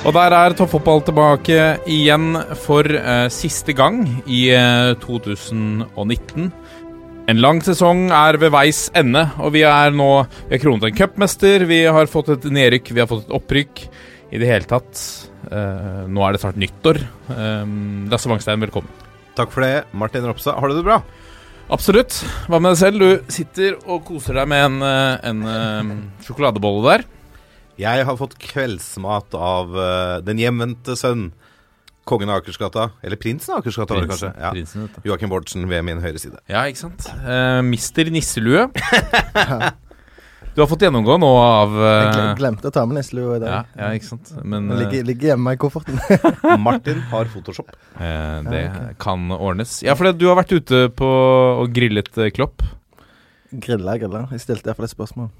Og der er toppfotball tilbake igjen for eh, siste gang i eh, 2019. En lang sesong er ved veis ende, og vi er nå Vi har kronet en cupmester, vi har fått et nedrykk, vi har fått et opprykk. I det hele tatt. eh, nå er det snart nyttår. Um, Lasse Wangstein, velkommen. Takk for det, Martin Ropstad. Har du det bra? Absolutt. Hva med deg selv? Du sitter og koser deg med en, en, en eh, sjokoladebolle der. Jeg har fått kveldsmat av uh, den hjemvendte sønn. Kongen av Akersgata. Eller prinsen av Akersgata, var det kanskje. Ja. Prinsen. Joakim Bårdsen ved min høyre side. Ja, ikke sant? Uh, Mister Nisselue. Du har fått gjennomgå nå av Jeg eh, glemte å ta med nisselua i dag. ja, ja, ikke sant? Men Den ligger, ligger hjemme i kofferten. Martin har Photoshop. Uh, det Ja, kan ordnes. Ja, for du har vært ute på og grillet Klopp. Grilla, grilla. Jeg stilte iallfall et spørsmål.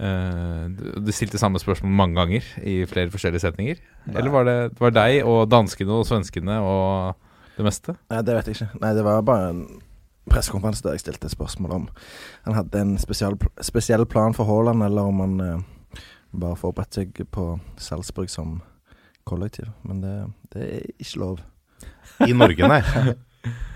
Eh, du- stilte samme spørsmål mange ganger i flere forskjellige setninger? Eller var det, det var deg og danskene og svenskene og det meste? Nei, det vet jeg ikke. Nei, det var bare en pressekonferanse der jeg stilte spørsmål om han hadde en spesial, spesiell plan for Haaland, eller om han eh, bare forberedte seg på Salzburg som kollektiv. Men det, det er ikke lov. I Norge, nei.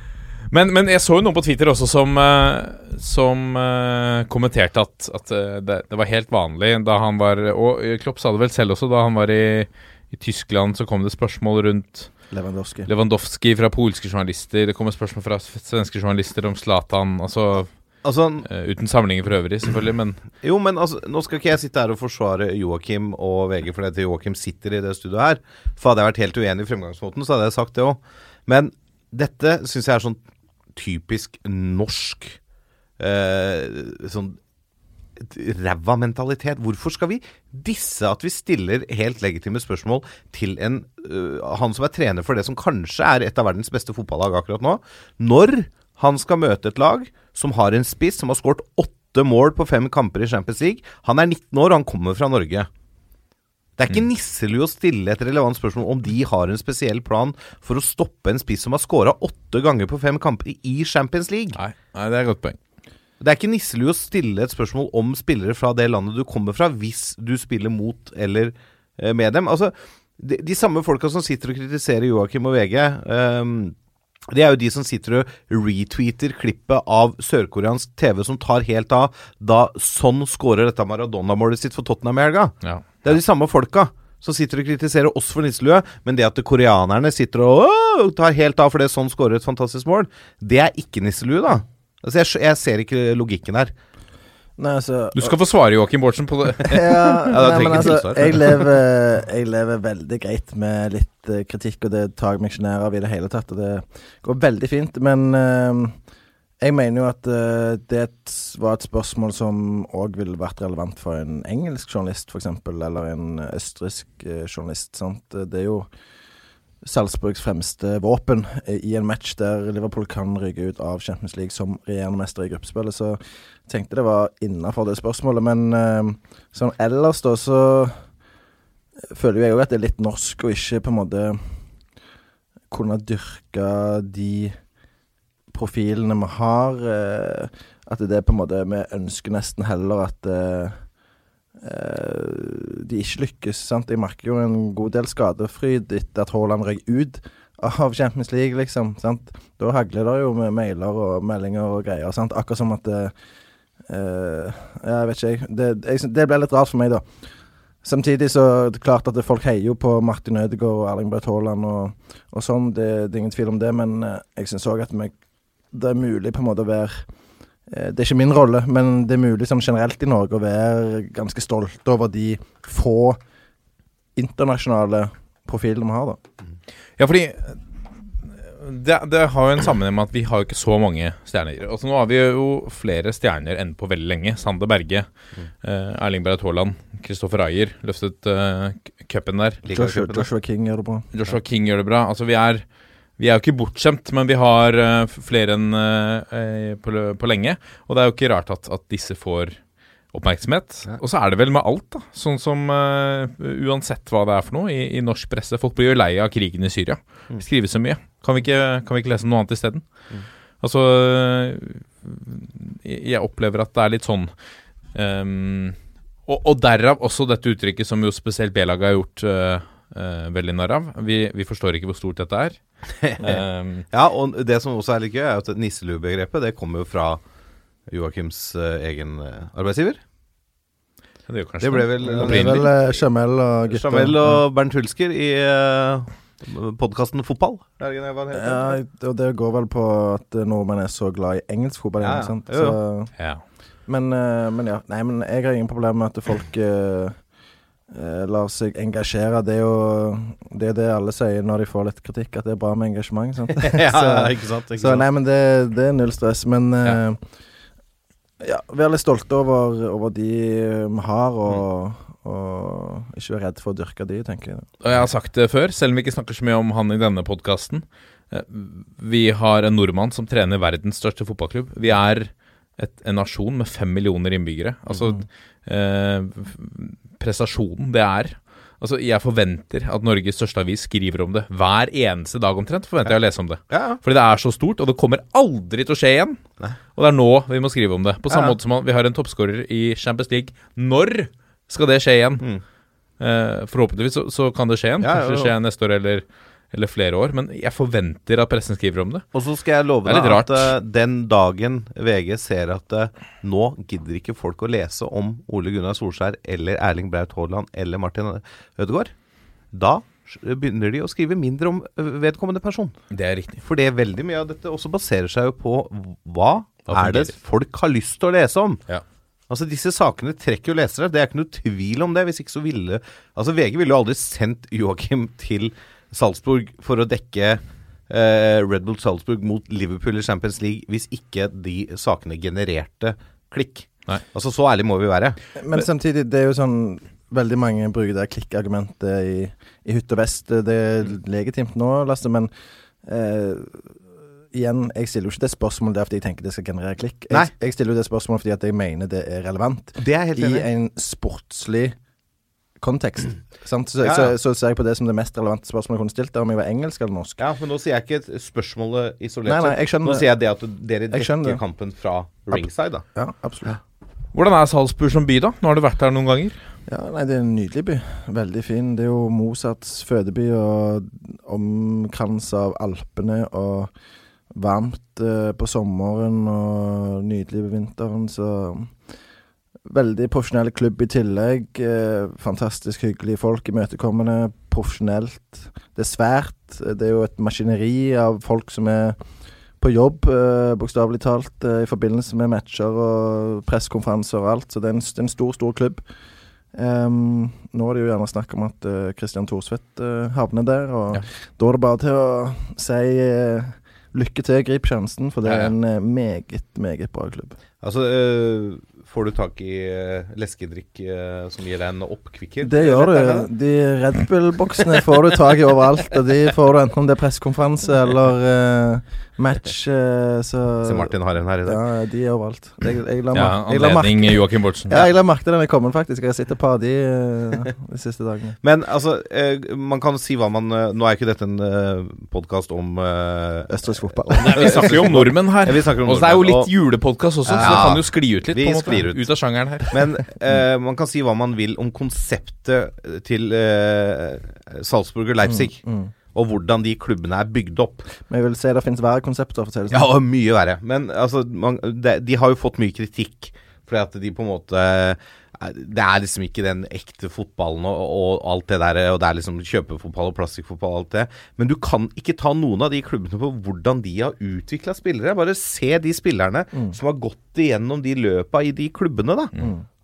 Men, men jeg så jo noen på Twitter også som, eh, som uh, kommenterte at, at eh, det, det var helt vanlig da han var Og Klopp sa det vel selv også, da han var i, i Tyskland, så kom det spørsmål rundt Lewandowski. Lewandowski fra polske journalister. Det kommer spørsmål fra svenske journalister om Zlatan. Altså Altså, uh, uten sammenligning for øvrig, selvfølgelig, men jo, men altså, nå skal ikke jeg sitte her og forsvare Joakim og VG for det at Joakim sitter i det studioet her. For hadde jeg vært helt uenig i fremgangsmåten, så hadde jeg sagt det òg. Men dette syns jeg er sånn typisk norsk eh, sånn ræva mentalitet. Hvorfor skal vi disse at vi stiller helt legitime spørsmål til en uh, han som er trener for det som kanskje er et av verdens beste fotballag akkurat nå, når han skal møte et lag som har en spiss som har skåret åtte mål på fem kamper i Champions League. Han er 19 år, og han kommer fra Norge. Det er ikke nisselue å stille et relevant spørsmål om de har en spesiell plan for å stoppe en spiss som har skåra åtte ganger på fem kamper i Champions League. nei, nei det er et godt poeng. Det er ikke nisselue å stille et spørsmål om spillere fra det landet du kommer fra, hvis du spiller mot eller eh, med dem. Altså, de, de samme folka som sitter og kritiserer Joakim og VG, ehm, det er jo de som sitter og retweeter klippet av sørkoreansk TV som tar helt av da sånn skårer dette Maradona-målet sitt for Tottenham i helga. Ja. Det er jo de samme folka som sitter og kritiserer oss for nisselue, men det at koreanerne sitter og «Åh!» tar helt av fordi sånn skårer et fantastisk mål, det er ikke nisselue, da. Altså, jeg, jeg ser ikke logikken her. Nei, altså Du skal få svare, Joakim Bårdsen, på det. ja, ja, nei, men altså, jeg lever, jeg lever veldig greit med litt uh, kritikk, og det tar meg ikke av i det hele tatt. Og det går veldig fint. Men uh, jeg mener jo at uh, det var et spørsmål som òg ville vært relevant for en engelsk journalist, f.eks., eller en østerriksk eh, journalist. Sant? Det er jo Salzburgs fremste våpen i en match der Liverpool kan ryke ut av Champions League som regjerende mester i gruppespillet. Så jeg tenkte det var innafor det spørsmålet. Men sånn ellers, da, så føler jeg òg at det er litt norsk å ikke på en måte kunne dyrke de profilene vi har. Eh, at det er på en måte Vi ønsker nesten heller at eh, de ikke lykkes. sant? Jeg merker jo en god del skadefryd etter at Haaland røyk ut av Champions League, liksom. sant? Da hagler det jo med mailer og meldinger og greier. sant? Akkurat som at eh, Jeg vet ikke. Det, jeg. Det ble litt rart for meg, da. Samtidig så er det klart at folk heier jo på Martin Ødegaard og Erling Braut Haaland og, og sånn. Det, det er ingen tvil om det, men eh, jeg syns òg at vi, det er mulig på en måte å være eh, Det er ikke min rolle, men det er mulig sånn generelt i Norge å være ganske stolt over de få internasjonale profilene vi har, da. Ja, fordi det, det har jo en sammenheng med at vi har jo ikke så mange stjerner. Altså Nå har vi jo flere stjerner enn på veldig lenge. Sander Berge, eh, Erling Braut Haaland, Kristoffer Ayer løftet eh, cupen der. Joshua, Joshua King gjør det bra. Joshua King gjør det bra. Altså Vi er vi er jo ikke bortskjemt, men vi har eh, flere enn eh, på, på lenge. Og det er jo ikke rart at, at disse får oppmerksomhet. Og så er det vel med alt, da. Sånn som uh, uansett hva det er for noe i, i norsk presse. Folk blir jo lei av krigen i Syria. Mm. Skriver så mye. Kan vi ikke, kan vi ikke lese noe annet isteden? Mm. Altså jeg opplever at det er litt sånn um, og, og derav også dette uttrykket som jo spesielt B-laget har gjort uh, uh, veldig narr av. Vi, vi forstår ikke hvor stort dette er. Um, Ja, og det som også er litt gøy, er at nisselue-begrepet det kommer jo fra Joakims uh, egen eh, arbeidsgiver. det, Det ble vel Det vel uh, Jamel og gutta. Jamel og Bernt Hulsker i uh, podkasten Fotball. Det Ja, og det går vel på at eh, nordmenn er så glad i engelsk fotball. Ja, Så, Ja. men, eh, men ja. Nei, men jeg har ingen problemer med at folk eh, eh, lar seg engasjere. Det er jo det, er det alle sier når de får litt kritikk, at det er bra med engasjement. Sant? ja, så, ikke sant? Ikke så nei, men det, det er null stress. Men eh, ja, er litt stolte over, over de eh, vi har, og, og ikke være redd for å dyrke de, tenker jeg. Og jeg har sagt det før, selv om vi ikke snakker så mye om han i denne podkasten. Vi har en nordmann som trener verdens største fotballklubb. Vi er et, en nasjon med fem millioner innbyggere. Altså eh, prestasjonen det er Altså, Jeg forventer at Norges største avis skriver om det hver eneste dag omtrent. forventer jeg å lese om det. Ja, ja. Fordi det er så stort, og det kommer aldri til å skje igjen. Nei. Og det er nå vi må skrive om det. På samme Ja, ja. måte som vi har en toppskårer i Champions League. Når skal det skje igjen? Mm. Eh, forhåpentligvis så, så kan det skje igjen. Ja, ja, Kanskje det skjer neste år eller, eller flere år. Men jeg forventer at pressen skriver om det. Og så skal jeg love deg at uh, den dagen VG ser at uh, nå gidder ikke folk å lese om Ole Gunnar Solskjær eller Erling Braut Haaland eller Martin Ødegaard, da begynner de å skrive mindre om eh, vedkommende person. Det er riktig. For det er veldig mye av dette også baserer seg jo på Hva er det folk har lyst til å lese om. Ja. Altså Disse sakene trekker jo lesere. Det er ikke noe tvil om det. Hvis ikke så ville Altså VG ville jo aldri sendt Joakim til Salzburg for å dekke eh, Red Bull Salzburg mot Liverpool i Champions League hvis ikke de sakene genererte klikk. Nei. Altså Så ærlig må vi være. Men samtidig, det er jo sånn Veldig mange bruker det klikkargumentet i, i hytt og vest. Det er legitimt nå, Lasse, men eh, igjen, jeg stiller jo ikke det spørsmålet der fordi jeg tenker det skal generere klikk. Jeg, jeg stiller jo det spørsmålet fordi at jeg mener det er relevant Det er helt enig i. en sportslig kontekst. Sant? Så, Ja, ja. Så, så ser jeg på det som det mest relevante spørsmålet jeg kunne stilt, om jeg var engelsk eller norsk. Ja, men nå sier jeg ikke spørsmålet isolert Nei, nei, jeg skjønner Nå sier jeg det at dere dekker kampen fra ringside, da. Ja, absolutt. Hvordan er Salzburg som by, da? Nå har du vært der noen ganger. Ja, nei, Det er en nydelig by. Veldig fin. Det er jo Mozarts fødeby og omkransa av Alpene og varmt eh, på sommeren og nydelig på vinteren, så Veldig profesjonell klubb i tillegg. Eh, fantastisk hyggelige folk, imøtekommende, profesjonelt. Det er svært. Det er jo et maskineri av folk som er på jobb, eh, bokstavelig talt, eh, i forbindelse med matcher og pressekonferanser og alt. Så det er en, det er en stor, stor klubb. Um, nå er det jo gjerne snakk om at uh, Christian Thorsvedt eh, havner der, og Ja. da er det bare til å si eh, lykke til, grip sjansen, for det Ja, ja. er en eh, meget, meget bra klubb. Altså, øh, får du tak i øh, leskedrikk øh, som gir deg en oppkvikker? Det gjør du. De Red Bull-boksene får du tak i overalt, og de får du enten om det er pressekonferanse eller eh, match. Uh, så så, Martin har en her i dag. Ja, de er overalt. Jeg, jeg la, Ja, mer- jeg la Anledning Joakim Bortsen. ja, jeg la merke til den jeg kom faktisk. Jeg har sett et par av de uh, de siste dagene. Men altså, uh, man kan si hva man Nå er ikke dette en uh, podkast om uh, Østerriksk fotball. Nei, vi snakker jo om nordmenn her. Ja, om Og så er jo litt julepodkast også, så det kan jo skli ut litt. Vi på en måte. sklir ut. ut av sjangeren her. Men man kan si hva man vil om konseptet til Salzburg og Leipzig. Mm. Og hvordan de klubbene er bygd opp. Men jeg vil si det finnes verre konsepter, for å si det Ja, sånn. og mye verre. Men altså, man, de, de har jo fått mye kritikk fordi at de på en måte Det er liksom ikke den ekte fotballen og, og alt det der, og det er liksom kjøpefotball og plastikkfotball og alt det. Men du kan ikke ta noen av de klubbene på hvordan de har utvikla spillere. Bare se de spillerne som har gått igjennom de løpa i de klubbene, da.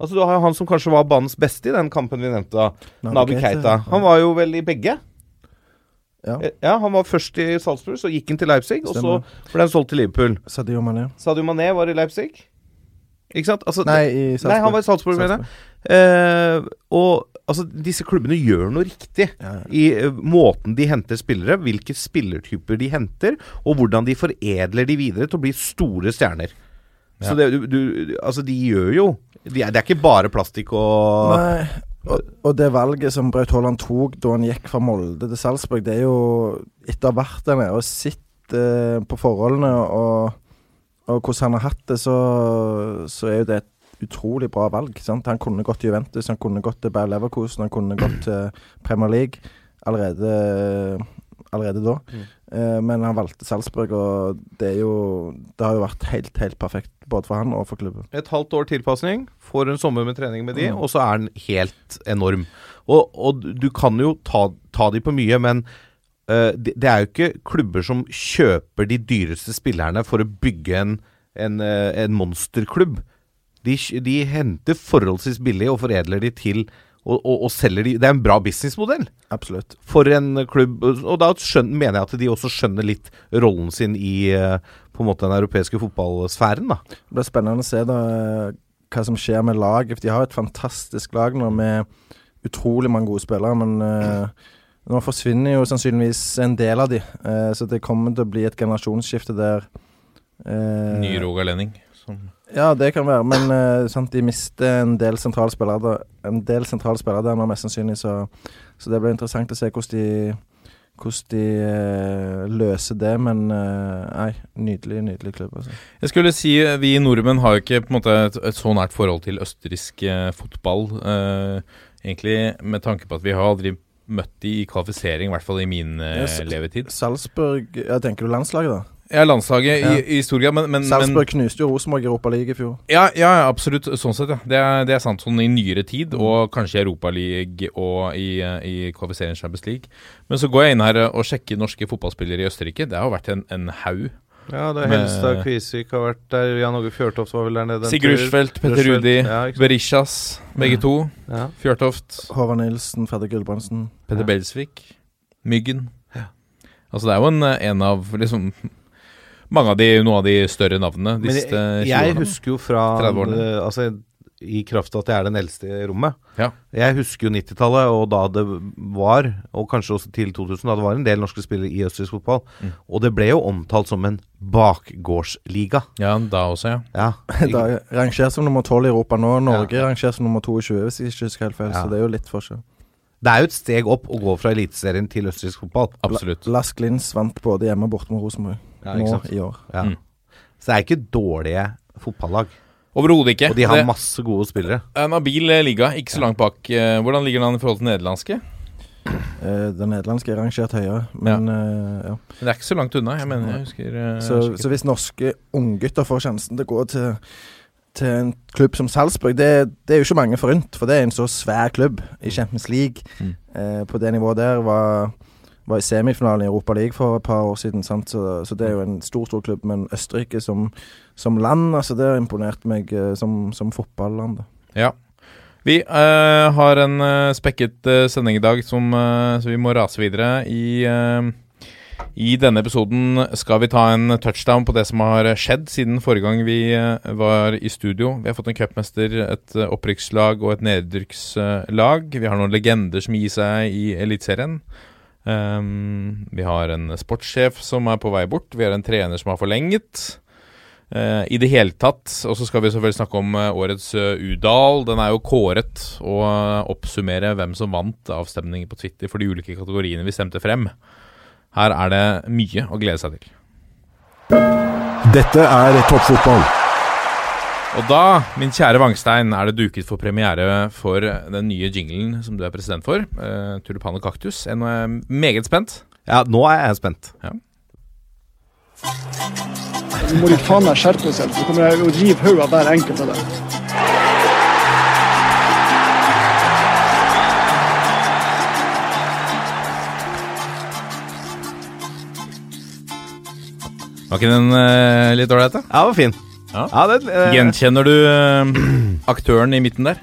Altså Du har jo han som kanskje var banens beste i den kampen vi nevnte, da. Keita. Keita. Han var jo vel i begge. Ja. Eh, Ja, Han var først i Salzburg, så gikk han til Leipzig, og så ble han solgt til Liverpool. Sadio Mané. Sadio Mané var i Leipzig. Ikke sant? Altså, Nei, i Salzburg. Nei, han var i Salzburg, mener jeg. Eh, og altså, disse klubbene gjør noe riktig Ja, ja. i uh, måten de henter spillere, hvilke spillertyper de henter, og hvordan de foredler de videre til å bli store stjerner. Så det, du, du, altså, de gjør jo de Det er ikke bare plastikk og Nei, og, og det valget som Braut Haaland tok da han gikk fra Molde til Salzburg, det er jo etter å ha vært der nede og sett eh, på forholdene og, og hvordan han har hatt det, så, så er jo det et utrolig bra valg. Sant? Han kunne gått til Juventus, han kunne gått til Bayer Leverkusen, han kunne gått til Premier League allerede, allerede da. Eh, men han valgte Salzburg, og det er jo Det har jo vært helt, helt perfekt både for han og for klubben. Et halvt år tilpasning, får en sommer med trening med de, Mm. og så er den helt enorm. Og, og du kan jo ta, ta de på mye, men uh, det, det er jo ikke klubber som kjøper de dyreste spillerne for å bygge en, en, eh, en monsterklubb. De, de henter forholdsvis billig og foredler de til og, og, og selger de Det er en bra businessmodell Absolutt. for en klubb. Og da skjønner, mener jeg at de også skjønner litt rollen sin i eh, på en måte den europeiske fotballsfæren. da Det blir spennende å se da eh, hva som skjer med laget. De har et fantastisk lag nå med utrolig mange gode spillere. Men uh, nå forsvinner jo sannsynligvis en del av de. Uh, så det kommer til å bli et generasjonsskifte der Uh, Ny Rogalending Som Ja, det kan være. Men uh, sant, de mister en del sentrale spillere der, en del sentrale spillere der mest sannsynlig. Så, så det blir interessant å se hvordan de hvordan de uh, løser det, men uh, nei, nydelig, nydelig klubb. Altså. Jeg skulle si Vi nordmenn har jo ikke på en måte et, et så nært forhold til østerriksk fotball. egentlig med tanke på at vi har aldri møtt de i kvalifisering, i hvert fall i min eh, levetid. Salzburg ja, Tenker du landslaget, da? Ja, landslaget Ja. i, i stor grad, men, men, Sarpsborg knuste jo Rosenborg i Europa League i fjor. ja, ja, absolutt. Sånn sett, ja. Det er, det er sant. Sånn i nyere tid, og kanskje i Europaligaen og i, i kvalifiseringen Champions League. Men så går jeg inn her og sjekker norske fotballspillere i Østerrike. Det har jo vært en, en haug. Ja, det er Helstad, Kvisvik har vært der. Jan Åge Fjørtoft var vel der nede. Sigurd. Rushfeldt, Petter Rudi, ja. Berishas, begge to. Ja. Fjørtoft. Håvard Nilsen, Fredrik Gulbrandsen. Petter Ja. Belsvik. Myggen. Altså det er jo en, en av liksom mange av de, noen av de større navnene de Men siste jeg, 20 jeg husker jo fra 30 årene. Altså, i kraft av at jeg er den eldste i rommet. Ja. Jeg husker jo 90-tallet, og da det var, og kanskje også til 2000, da det var en del norske spillere i østerriksk fotball. Mm. Og det ble jo omtalt som en bakgårdsliga. ja, da også, ja. Ja. Da rangeres som nummer 12 i Europa nå. Norge ja. rangeres som nummer 22, hvis jeg ikke husker helt feil. Ja. Så det er jo litt forskjell. Det er jo et steg opp å gå fra Eliteserien til østerriksk fotball. Absolutt. Lask Lins vant både hjemme og borte med Rosenborg Ja, nå i år. Ja. Mm. Så det er ikke dårlige fotballag. Overhodet ikke. Og de har det masse gode spillere. er en habil eh, liga, ikke så langt bak. Eh, Hvordan ligger den i forhold til den nederlandske? Eh, den nederlandske er rangert høyere, men eh, ja. Men Det er ikke så langt unna. Jeg mener, jeg husker eh, Så, så hvis norske unggutter får sjansen til å gå til, til en klubb som Salzburg, det, det er jo ikke mange forunt, for det er en så svær klubb i Champions League. Mm. Eh, på det nivået der var, var i semifinalen i Europa League for et par år siden? Så, så det er jo en stor, stor klubb. Men Østerrike som, som land, altså det har imponert meg eh, som, som fotballand. Ja. Vi uh, har en uh, spekket uh, sending i dag, som, så vi må rase videre. I, I denne episoden skal vi ta en touchdown på det som har skjedd siden forrige gang vi var i studio. Vi har fått en cupmester, et opprykkslag og et nedrykkslag. vi har noen legender som gir seg i Eliteserien. Um, vi har en sportssjef som er på vei bort. Vi har en trener som har forlenget. Uh, I det hele tatt. Og så skal vi selvfølgelig snakke om eh, årets uh, Udal. Den er jo kåret, og oppsummere hvem som vant avstemningen på Twitter for de ulike kategoriene vi stemte frem. Her er det mye å glede seg til. Dette er toppfotball. Og da, min kjære Vangstein, er det duket for premiere for den nye jinglen som du er president for. Uh, Tulipan og kaktus. Jeg er meget spent. Ja, nå er jeg spent. Nå må de faen meg skjerpe seg, så kommer jeg å river hodet av hver enkelt av dem. Var ikke den uh, litt ålreit, da? Ja, den var fin. Ja. den, eh, Gjenkjenner du eh, aktøren i midten der?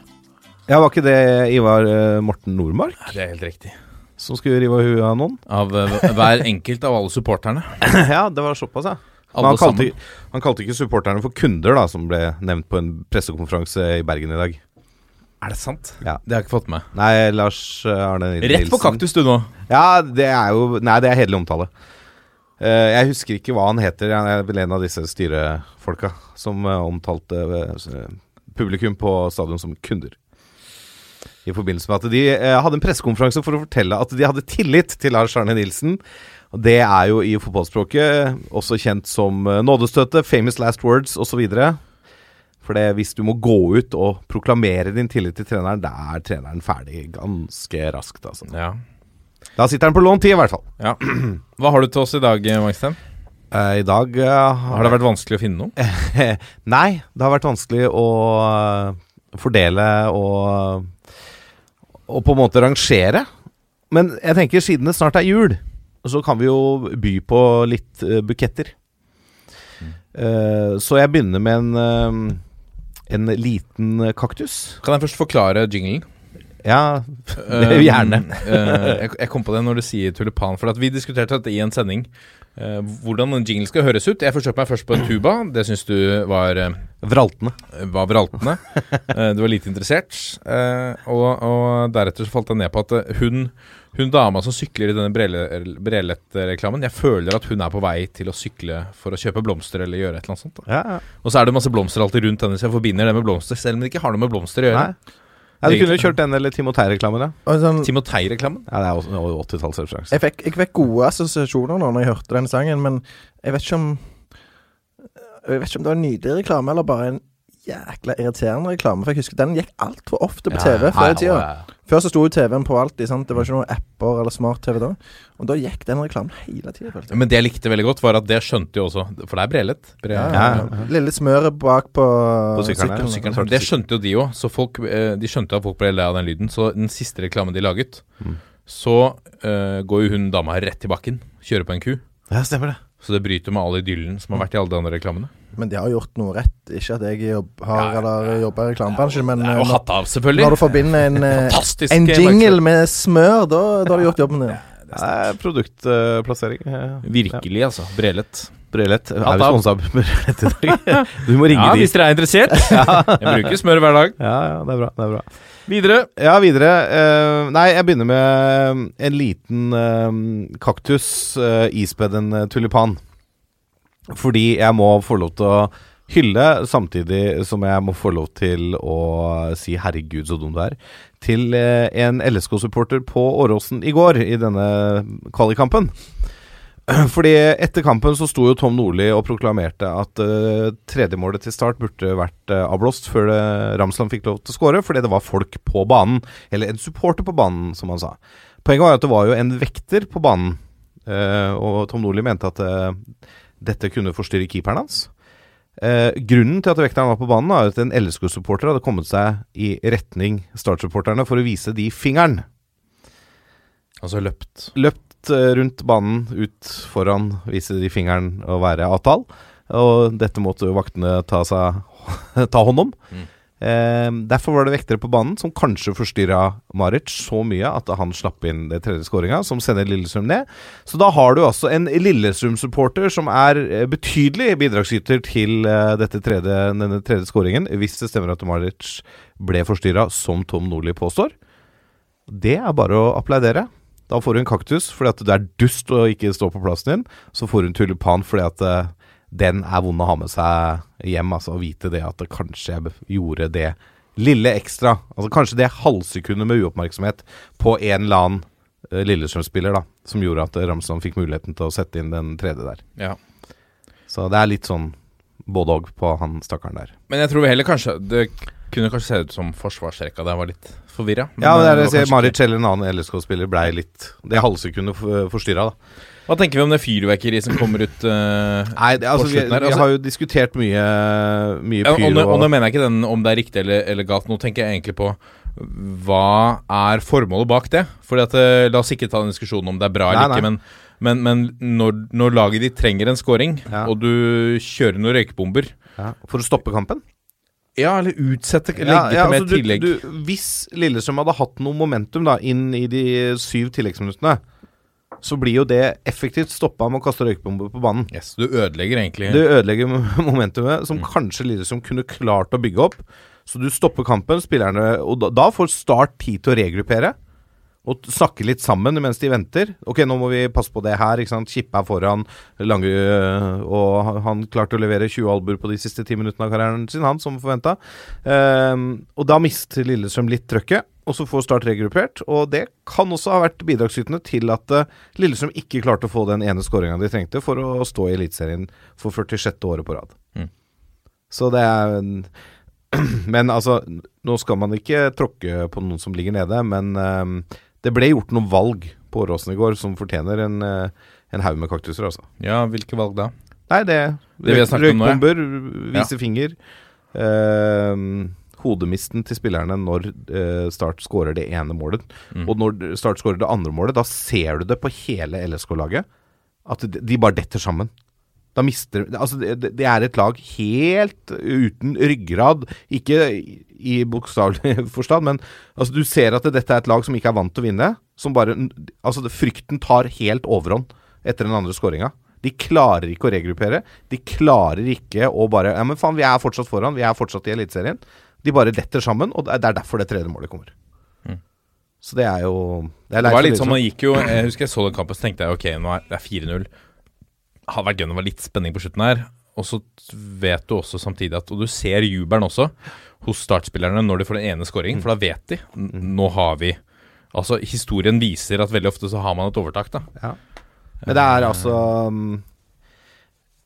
ja, var ikke det Ivar eh, Morten Nordmark? Det er helt riktig. som skulle rive huet av noen. Av eh, hver enkelt av alle supporterne. ja, det var såpass, ja. Men Alle han kalte, sammen. han kalte ikke supporterne for kunder, da, som ble nevnt på en pressekonferanse i Bergen i dag. Er det sant? Ja. Det har jeg ikke fått med. Nei, Lars eh, Arne Nilsen. Rett på kaktus du nå. Ja, det er jo Nei, det er hederlig omtale. Eh, jeg husker ikke hva han heter. Jeg er vel en av disse styrefolka som eh, omtalte eh, publikum på stadion som kunder. I forbindelse med at de hadde en pressekonferanse for å fortelle at de hadde tillit til Lars Arne Nilsen. Og Det er jo i fotballspråket også kjent som nådestøtte, famous last words osv. For det, hvis du må gå ut og proklamere din tillit til treneren, da er treneren ferdig ganske raskt. Altså. Ja. Da sitter han på lån tid, i hvert fall. ja. Hva har du til oss i dag, Magstein? Eh, I dag uh, Har det vært vanskelig å finne noe? Nei, det har vært vanskelig å eh, fordele og Og på en måte rangere. Men jeg tenker siden det snart er jul, så kan vi jo by på litt uh, buketter. Uh, så jeg begynner med en uh, en liten kaktus. Kan jeg først forklare jinglen? Ja, det vil gjerne. Eh, jeg, kom på det når du sier tulipan. For at vi diskuterte dette i en sending. eh, hvordan en jingle skal høres ut. Jeg forsøkte meg først på en tuba. Det syns du var, Vraltende. Vraltene. var vraltende. Eh, du var lite interessert. Eh, og, og deretter så falt jeg ned på at eh, hun, hun dama som sykler i denne Brele- Brelett-reklamen Jeg føler at hun er på vei til å sykle for å kjøpe blomster eller gjøre et eller annet sånt. Ja, ja. Og så er det masse blomster alltid rundt henne, så jeg forbinder det med blomster, selv om det ikke har noe med blomster å gjøre. Nei. Ja, du kunne jo kjørt den eller Timotei-reklamen, ja. Sånn, Timotei-reklamen? ja. Det er også 80-tallsreferanse. jeg, fikk, jeg fikk gode assosiasjoner nå når jeg hørte den sangen, men jeg vet ikke om Jeg vet ikke om det var en nydelig reklame eller bare en jækla irriterende reklame. For jeg husker den gikk altfor ofte på TV før i tida. Før så sto jo TV-en på alltid. sant? Det var ikke noen apper eller smart-TV da. Og da gikk den reklamen hele tida. Men det jeg likte veldig godt, var at det skjønte jo også For det er Brelet. Bre Ja, ja, ja. Lille smøret bak på, På sykkelen, sykkelen. Sykkelen. Det skjønte jo de òg, så folk, eh, de skjønte at folk ble lei av den lyden. Så den siste reklamen de laget, Mm. så uh, går jo hun dama rett i bakken, kjører på en ku. Ja, stemmer det. Så det bryter med all idyllen som har vært i alle de andre reklamene. Men de har gjort noe rett. Ikke at jeg jobb, har eller jobber i reklamebransjen, men ja, eh, når, hatt av, selvfølgelig. når du forbinder en, eh, en jingle med smør, da, da har du gjort jobben din. Det er produktplassering. Virkelig, altså. Brelet. Brelet. Er vi sponsa av Brelet i dag? Du må ringe Ja, dit. hvis dere er interessert. Jeg bruker smør hver dag. Ja, ja, det er bra. Det er bra. Videre. Ja, videre. Uh, nei, jeg begynner med en liten uh, kaktus, uh, ispedd en tulipan. Fordi jeg må få lov til å hylle, samtidig som jeg må få lov til å si 'herregud, så dum du er', til eh, en LSK-supporter på Åråsen i går, i denne kvalikkampen. Fordi etter kampen så sto jo Tom Nordli og proklamerte at uh, tredjemålet til start burde vært eh, avblåst før Ramsland fikk lov til å skåre, fordi det var folk på banen. Eller en supporter på banen, som han sa. Poenget var jo at det var jo en vekter på banen, eh, og Tom Nordli mente at eh, dette kunne forstyrre keeperen hans. Eh, grunnen til at vekteren var på banen, er at en LSK-supporter hadde kommet seg i retning startsupporterne for å vise de fingeren Altså løpt. løpt eh, rundt banen, ut foran, vise de fingeren og være avtale. Og dette måtte jo vaktene ta, seg, ta hånd om. Mm. Eh, derfor var det vektere på banen som kanskje forstyrra Maric så mye at han slapp inn det tredje skåringa, som sender Lillestrøm ned. Så da har du altså en Lillestrøm-supporter som er eh, betydelig bidragsyter til eh, tredje, denne tredje skåringen, hvis det stemmer at Maric ble forstyrra, som Tom Nordli påstår. Det er bare å applaudere. Da får du en kaktus fordi at du er dust og ikke står på plassen din. Så får du en tulipan fordi at eh, den er vond å ha med seg hjem. Altså å vite det at det kanskje jeg gjorde det lille ekstra. Altså kanskje det halvsekundet med uoppmerksomhet på en eller annen uh, Lillestrøm-spiller da som gjorde at Ramsland fikk muligheten til å sette inn den tredje der. Ja. Så det er litt sånn både òg på han stakkaren der. Men jeg tror vi heller kanskje Det kunne kanskje se ut som forsvarsrekka der var litt forvirra. Ja, det er det det Marit Kjell, en annen LSK-spiller blei litt Det halvsekundet for- forstyrra, da. Hva tenker vi om det fyrverkeriet som kommer ut uh, Nei, det, altså, På vi, slutten her, vi altså- har jo diskutert mye, mye pyro. og, nå, og nå mener jeg ikke den om det er riktig eller, eller galt. Nå tenker jeg egentlig på hva er formålet bak det? Fordi at eh, La oss ikke ta den diskusjonen om det er bra eller ikke, men, men, men når, når laget ditt trenger en scoring, Ja. og du kjører noen røykebomber ja, For å stoppe kampen? Ja, eller utsette, legge Ja, ja, til med altså, tillegg. Du, hvis Lillestrøm hadde hatt noe momentum da inn i de syv tilleggsminuttene, så blir jo det effektivt stoppa med å kaste røykbomber på banen. Yes, du ødelegger egentlig Du ødelegger momentumet, Mm. som kanskje Lillestrøm kunne klart å bygge opp. Så du stopper kampen, spillerne Og da, da får Start tid til å regruppere. Og snakke litt sammen mens de venter. Ok, nå må vi passe på det her. ikke sant? Kippe er foran. Lange, øh, og han- klarte å levere 20 albuer på de siste ti minuttene av karrieren sin, han som forventa. og da mister Lillestrøm litt trøkket. Og så får Start regruppert. Og det kan også ha vært bidragsytende til at eh, Lillestrøm ikke klarte å få den ene skåringa de trengte for å stå i Eliteserien for 46. året på rad. Mm. Så det er en Men altså, nå skal man ikke tråkke på noen som ligger nede, men um, det ble gjort noen valg på Åråsen i går som fortjener en, eh, en haug med kaktuser, altså. Ja, hvilke valg da? Nei, det, Det Røykbomber, nå, ja. Vise finger. eh, hodemisten til spillerne når eh, Start skårer det ene målet. Mm. Og når Start skårer det andre målet, da ser du det på hele LSK-laget. At de, bare detter sammen. Da mister Altså, det, det er et lag helt uten ryggrad. Ikke i- i bokstavelig forstand, men altså, du ser at dette er et lag som ikke er vant til å vinne. Som bare Altså, frykten tar helt overhånd etter den andre skåringa. De klarer ikke å regruppere. De klarer ikke å bare Ja, men faen, vi er fortsatt foran. Vi er fortsatt i Eliteserien. De bare detter sammen, og det er- er derfor det tredje målet kommer. Så det er jo Det er Det var litt sånn, man gikk jo Jeg husker jeg så den kampen, så tenkte jeg ok, nå er det er 4-0. Hadde vært gøy om det var litt spenning på slutten her. Og så vet du også samtidig at Og du ser jubelen også hos startspillerne når de får den ene skåringen, for da vet de Nå har vi Altså, historien viser at veldig ofte så har man et overtak, da. Ja. Men det er altså um,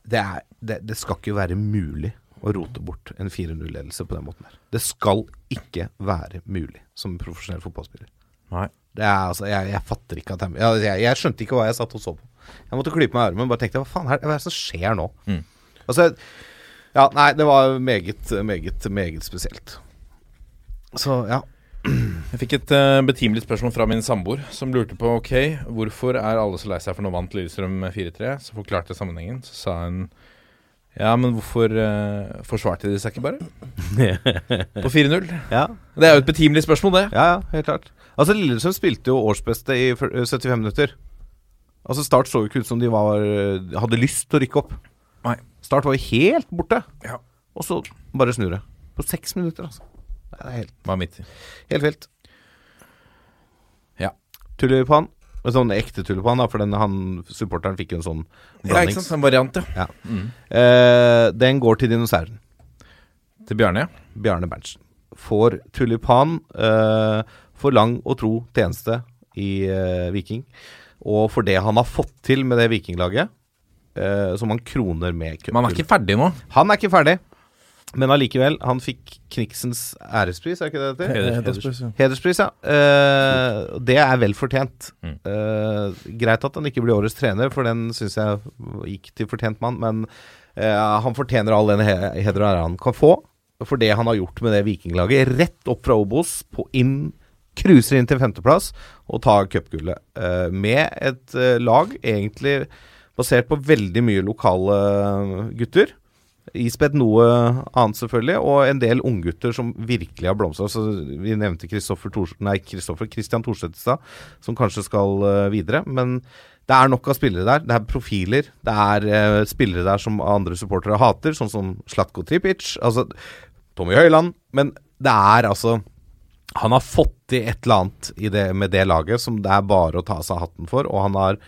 det, er, det, det skal ikke være mulig å rote bort en 4-0-ledelse på den måten her. Det skal ikke være mulig som profesjonell fotballspiller. Nei. Det er altså, jeg, jeg fatter ikke at jeg, jeg, jeg, skjønte ikke hva jeg satt og så på. Jeg måtte klype meg i armen og bare tenkte hva faen er det hva er det som skjer nå? Mm. Altså, ja, nei, det var meget, meget, meget spesielt. Så ja. Jeg fikk et uh, betimelig spørsmål fra min samboer, som lurte på ok, hvorfor er alle så lei seg for nå vant Lillestrøm 4-3. Så forklarte jeg sammenhengen. Så sa hun ja, men hvorfor uh, forsvarte de seg ikke bare? På 4-0. ja. Det er jo et betimelig spørsmål, det. Ja, ja, helt klart. Altså Lillestrøm spilte jo årsbeste i 75 minutter. Altså Start så jo ikke ut som de var, hadde lyst til å rykke opp. Nei. Start var jo helt borte. Ja. Og så bare snur det. På seks minutter, altså. Det er helt, Var midt i. helt vilt. Ja. Tulipan. En sånn ekte tulipan, da, for den, han supporteren fikk jo en sånn Ja, ikke sant? En variant, ja. eh, den går til dinosauren. Til Bjarne, ja. Bjarne Berntsen. Får tulipan eh, for lang og tro tjeneste i eh, Viking. Og for det han har fått til med det vikinglaget, eh, som han kroner med Men han er ikke ferdig nå. Han er ikke ferdig, men allikevel. Han fikk Kniksens ærespris, er ikke det det heter? Hederspris, ja. Hederspris, ja. Eh, det er vel fortjent. Mm. Eh, greit at han ikke blir årets trener, for den syns jeg gikk til fortjent mann. Men eh, han fortjener all den he- heder og ære han kan få for det han har gjort med det vikinglaget. Rett opp fra Obos, på inn Cruiser inn til femteplass og tar cupgullet. Eh, med et eh, lag egentlig basert på veldig mye lokale gutter. Ispedd noe annet, selvfølgelig, og en del unggutter som virkelig har blomstra. Vi nevnte Kristoffer Christian Thorstvedt i stad, som kanskje skal eh, videre. Men det er nok av spillere der. Det er profiler. Det er eh, spillere der som andre supportere hater, sånn som Slatko Tripic. Altså Tommy Høiland. Men det er altså Han har fått til et eller annet det, med det laget som det er bare å ta av seg hatten for, og han har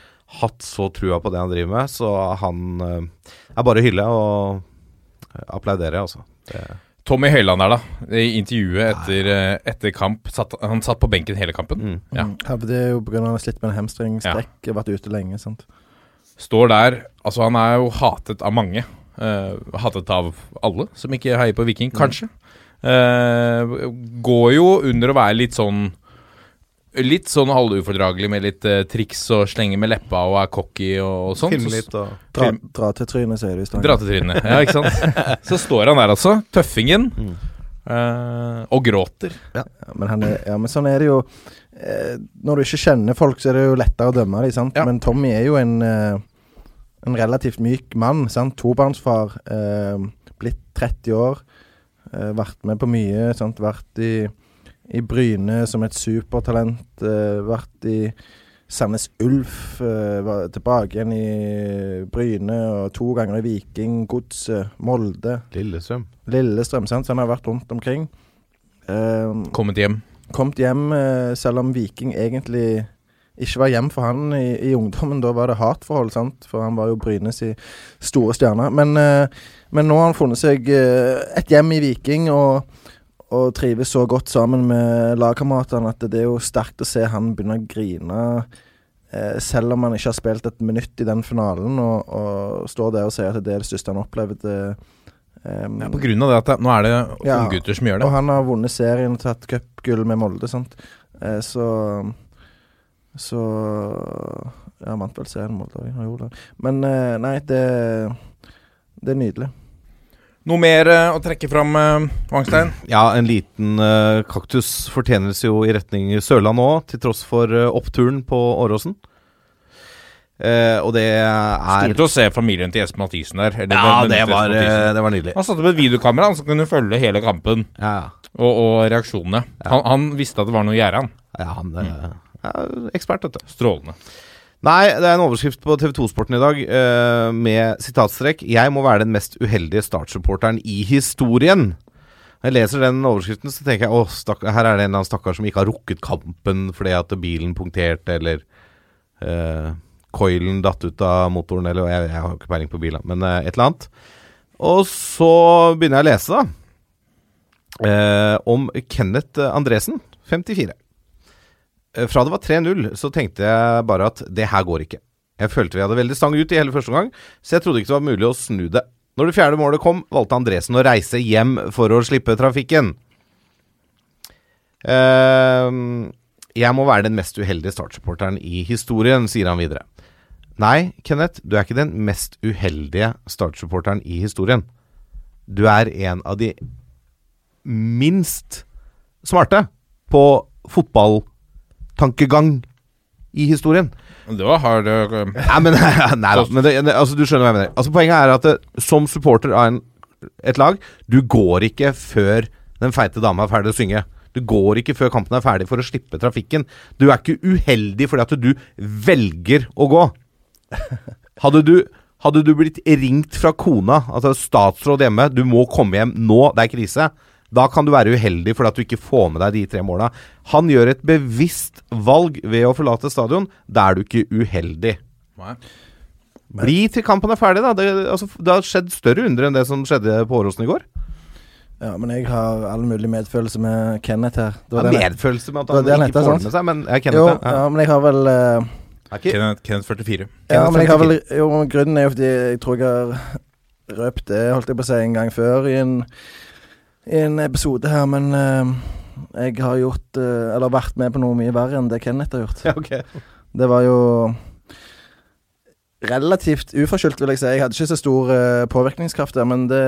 hatt så trua på det han driver med, så han eh, er bare å hylle og applaudere, altså. Det, Tommy Høiland der, da. I intervjuet etter, eh, etter kamp. Satt, han satt på benken hele kampen. mm. Ja. Mm. Ja, det er jo pga. han har slitt med en hamstringstrekk, vært ute lenge. sant? Står der Altså, han er jo hatet av mange. Uh, hatet av alle som ikke heier på Viking, kanskje. Eh, går jo under å være litt sånn Litt sånn halvufordragelig med litt uh, triks og slenge med leppa og er cocky og, og sånn. Filme litt og Dra, dra til trynet, sier du i stad. Dra til trynet. Ja, ikke sant? Så står han der, altså. Tøffingen. Mm. uh, og gråter. Ja, men, han er, ja, men sånn er det jo. Uh, når du ikke kjenner folk, så er det jo lettere å dømme dem. sant? Ja. Men Tommy er jo en, en relativt myk mann. sant? Tobarnsfar. Eh, blitt 30 år. Eh, vært med på mye. Sant? Vært i, i Bryne som et supertalent. Eh, vært i Sandnes Ulf. Eh, var tilbake igjen i Bryne. Og to ganger i Viking, Godset, Molde, Lillestrøm. Lillestrøm. Sant? Så han har vært rundt omkring. Eh, Kommet hjem. kommet hjem, eh, selv om Viking egentlig ikke var hjem for han i, i ungdommen. Da var det hatforhold, sant? for han var jo Brynes i store stjerne. Men, men nå har han funnet seg et hjem i Viking, og, og trives så godt sammen med lagkameratene at det er jo sterkt å se han begynne å grine. eh, Selv om han ikke har spilt et minutt i den finalen, og, og står der og sier at det er det største han har opplevd. Um, Ja, på grunn av det at det, nå er det Ja. unggutter som gjør det. og han har vunnet serien og tatt cupgull med Molde, sant. Eh, så Så Ja, vant vel serien med Molde, han gjorde det. Men eh, nei, det Det er nydelig. Noe mer eh, å trekke fram, uh, Wangstein? Ja, en liten uh, kaktus fortjenes jo i retning Sørland òg, til tross for uh, oppturen på Åråsen. Uh, og det er Stort å se familien til Jesper Mathisen der. eller Ja, det var, Mathisen. eh, det var nydelig. Han satte opp et videokamera som kunne følge hele kampen Ja, og, og reaksjonene. Han, han visste at det var noe i gjære, han. ja han mm. er ekspert, vet du. Strålende. Nei, det er en overskrift på TV 2-sporten i dag uh, med sitatstrekk 'Jeg må være den mest uheldige startsupporteren i historien'. Når jeg leser den overskriften, så tenker jeg åh, her er det en eller annen stakkar som ikke har rukket kampen fordi at bilen punkterte, eller uh, coilen datt ut av motoren, eller jeg, jeg har ikke peiling på biler, men uh, et eller annet. Og så begynner jeg å lese, da. Uh, om Kenneth Andresen, 54. Eh, Fra det var 3-0, så tenkte jeg bare at det her går ikke. Jeg følte vi hadde veldig stang ut i hele første omgang, så jeg trodde ikke det var mulig å snu det. Når det fjerde målet kom, valgte Andresen å reise hjem for å slippe trafikken. Uh, jeg må være den mest uheldige startsupporteren i historien, sier han videre. Nei, Kenneth, du er ikke den mest uheldige startsupporteren i historien. Du er en av de minst smarte på fotballtankegang i historien. Det var hard eh, Nei, men, nei da. Men det, det, altså, du skjønner hva jeg mener. Altså, poenget er at det, som supporter av en, et lag, du går ikke før den feite dama er ferdig å synge. Du går ikke før kampen er ferdig for å slippe trafikken. Du er ikke uheldig fordi at du velger å gå. Hadde du, hadde du blitt ringt fra kona, altså statsråd hjemme, du må komme hjem nå, det er krise. Da kan du være uheldig fordi at du ikke får med deg de tre måla. Han gjør et bevisst valg ved å forlate stadion. Da er du ikke uheldig. Nei. Bli til kampen er ferdig, da. Det, altså, det har skjedd større under enn det som skjedde på Åråsen i går. Ja, men jeg har all mulig medfølelse med Kenneth her. Det Ja, medfølelse med at han ikke heter, får med seg, men jeg Jo, Kenneth det. ja, men jeg har vel uh, Er Kenneth, Kenneth 44. Ja, men jeg har vel Jo, grunnen er jo fordi jeg tror jeg har røpt det, holdt jeg på å si, en gang før i en, i en episode her, men eh, jeg har gjort eh, Eller vært med på noe mye verre enn det Kenneth har gjort. Ja, ok. Det var jo relativt uforskyldt, vil jeg si. Jeg hadde ikke så stor uh, påvirkningskraft der, men det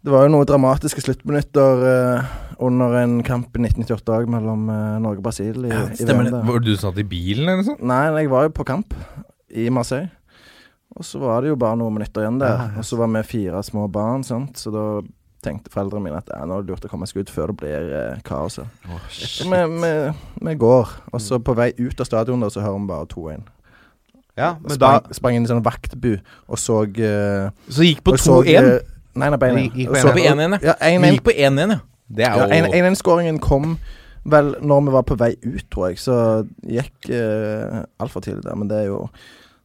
det var jo noen dramatiske sluttminutter uh, under en kamp i 1998 òg, mellom uh, Norge og Brasil. I, Ja, i stemmer det. Var du satt i bilen, eller noe sånt? Nei, jeg var jo på kamp i Marseille. Og så var det jo bare noen minutter igjen der. Og så var vi fire små barn, sant. Så da tenkte foreldrene mine at ja, nå er det lurt å komme seg ut før det blir eh, kaos. Oh, vi, vi, vi går. Og så på vei ut av stadionet så hører vi bare 2-1. Ja, men da Sprang, sprang inn i sånn vaktbu og så eh, Så gikk på 2-1? eh, Nei, nei, på 1-1. Vi gikk på 1-1. så- På 1-1, ja. Ja, 1-1. Vi gikk på 1-1, ja. Det er Ja, jo 1-1-skåringen kom vel når vi var på vei ut, tror jeg. Så gikk uh, altfor tidlig der. Men det er jo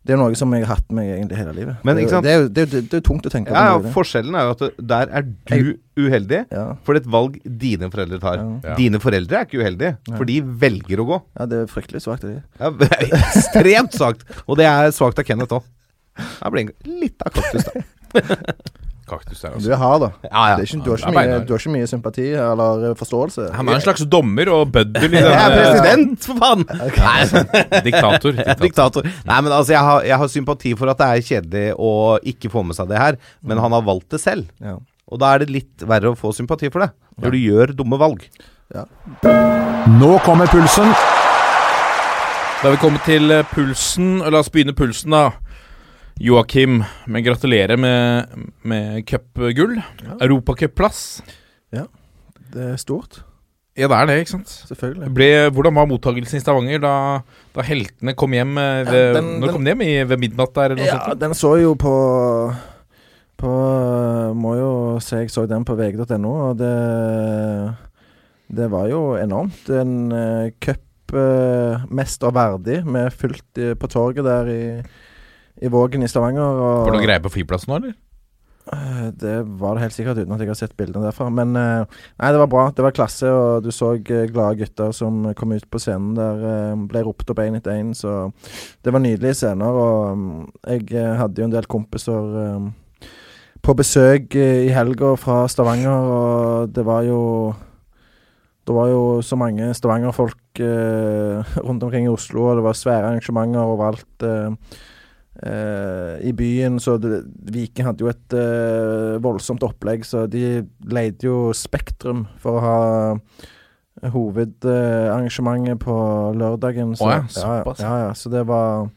Det er noe som jeg har hatt med egentlig hele livet. Men, det, er ikke jo- sant? det, er jo, det, er det er tungt å tenke Ja, ja, forskjellen er jo at der er du uheldig Ja, for et valg dine foreldre tar. ja. Dine foreldre er ikke uheldige, Nei. for de velger å gå. ja, det er fryktelig svakt av de. Ja, ekstremt svakt. Og det er svakt av Kenneth òg. Jeg blir litt av kaktus, da. kaktus der, Du altså. er hard, da. Ja, ja. Det er ikke, du, har ikke er mye, du har ikke mye sympati eller eh, forståelse. Han er en slags dommer og bøddel i Jeg er president, for faen! Nei, Diktator. er diktator. Nei, men altså, jeg har, jeg har sympati for at det er kjedelig å ikke få med seg det her, men han har valgt det selv. Ja. Og da er det litt verre å få sympati for det, når du gjør dumme valg. Nå kommer pulsen. Da har vi kommet til pulsen. La oss begynne pulsen, da. Joakim, men gratulerer med, med cupgull. Europacupplass. Det er stort, Ja, det er det, ikke sant? selvfølgelig. Ble, hvordan var mottagelsen i Stavanger da, da heltene kom hjem eh, ved, Ja, den- Når kom de hjem? I, ved midnatt der, eller Ja, sånt? den så jo på På Må jo se, jeg så den på vg.no, og det Det var jo enormt. En uh, cupmester verdig, med fullt uh, på torget der i, i Vågen i Stavanger. Og, Var det noe greier på flyplassen nå, eller? Eh, Det var det helt sikkert, uten at jeg har sett bildene derfra. Men eh, nei, det var bra. Det var klasse, og du så eh, glade gutter som kom ut på scenen der. Ble ropt opp én etter én, så det var nydelige scener. Og mm, jeg hadde jo en del kompiser på besøk i helga fra Stavanger, og det var jo det var jo så mange Stavanger-folk rundt omkring i Oslo, og det var svære arrangementer overalt. Eh, eh, I byen, så det, Viking hadde jo et uh, voldsomt opplegg, så de leide jo Spektrum for å ha hovedarrangementet på lørdagen. Så, oh ja, ja, såpass. ja, ja, så det var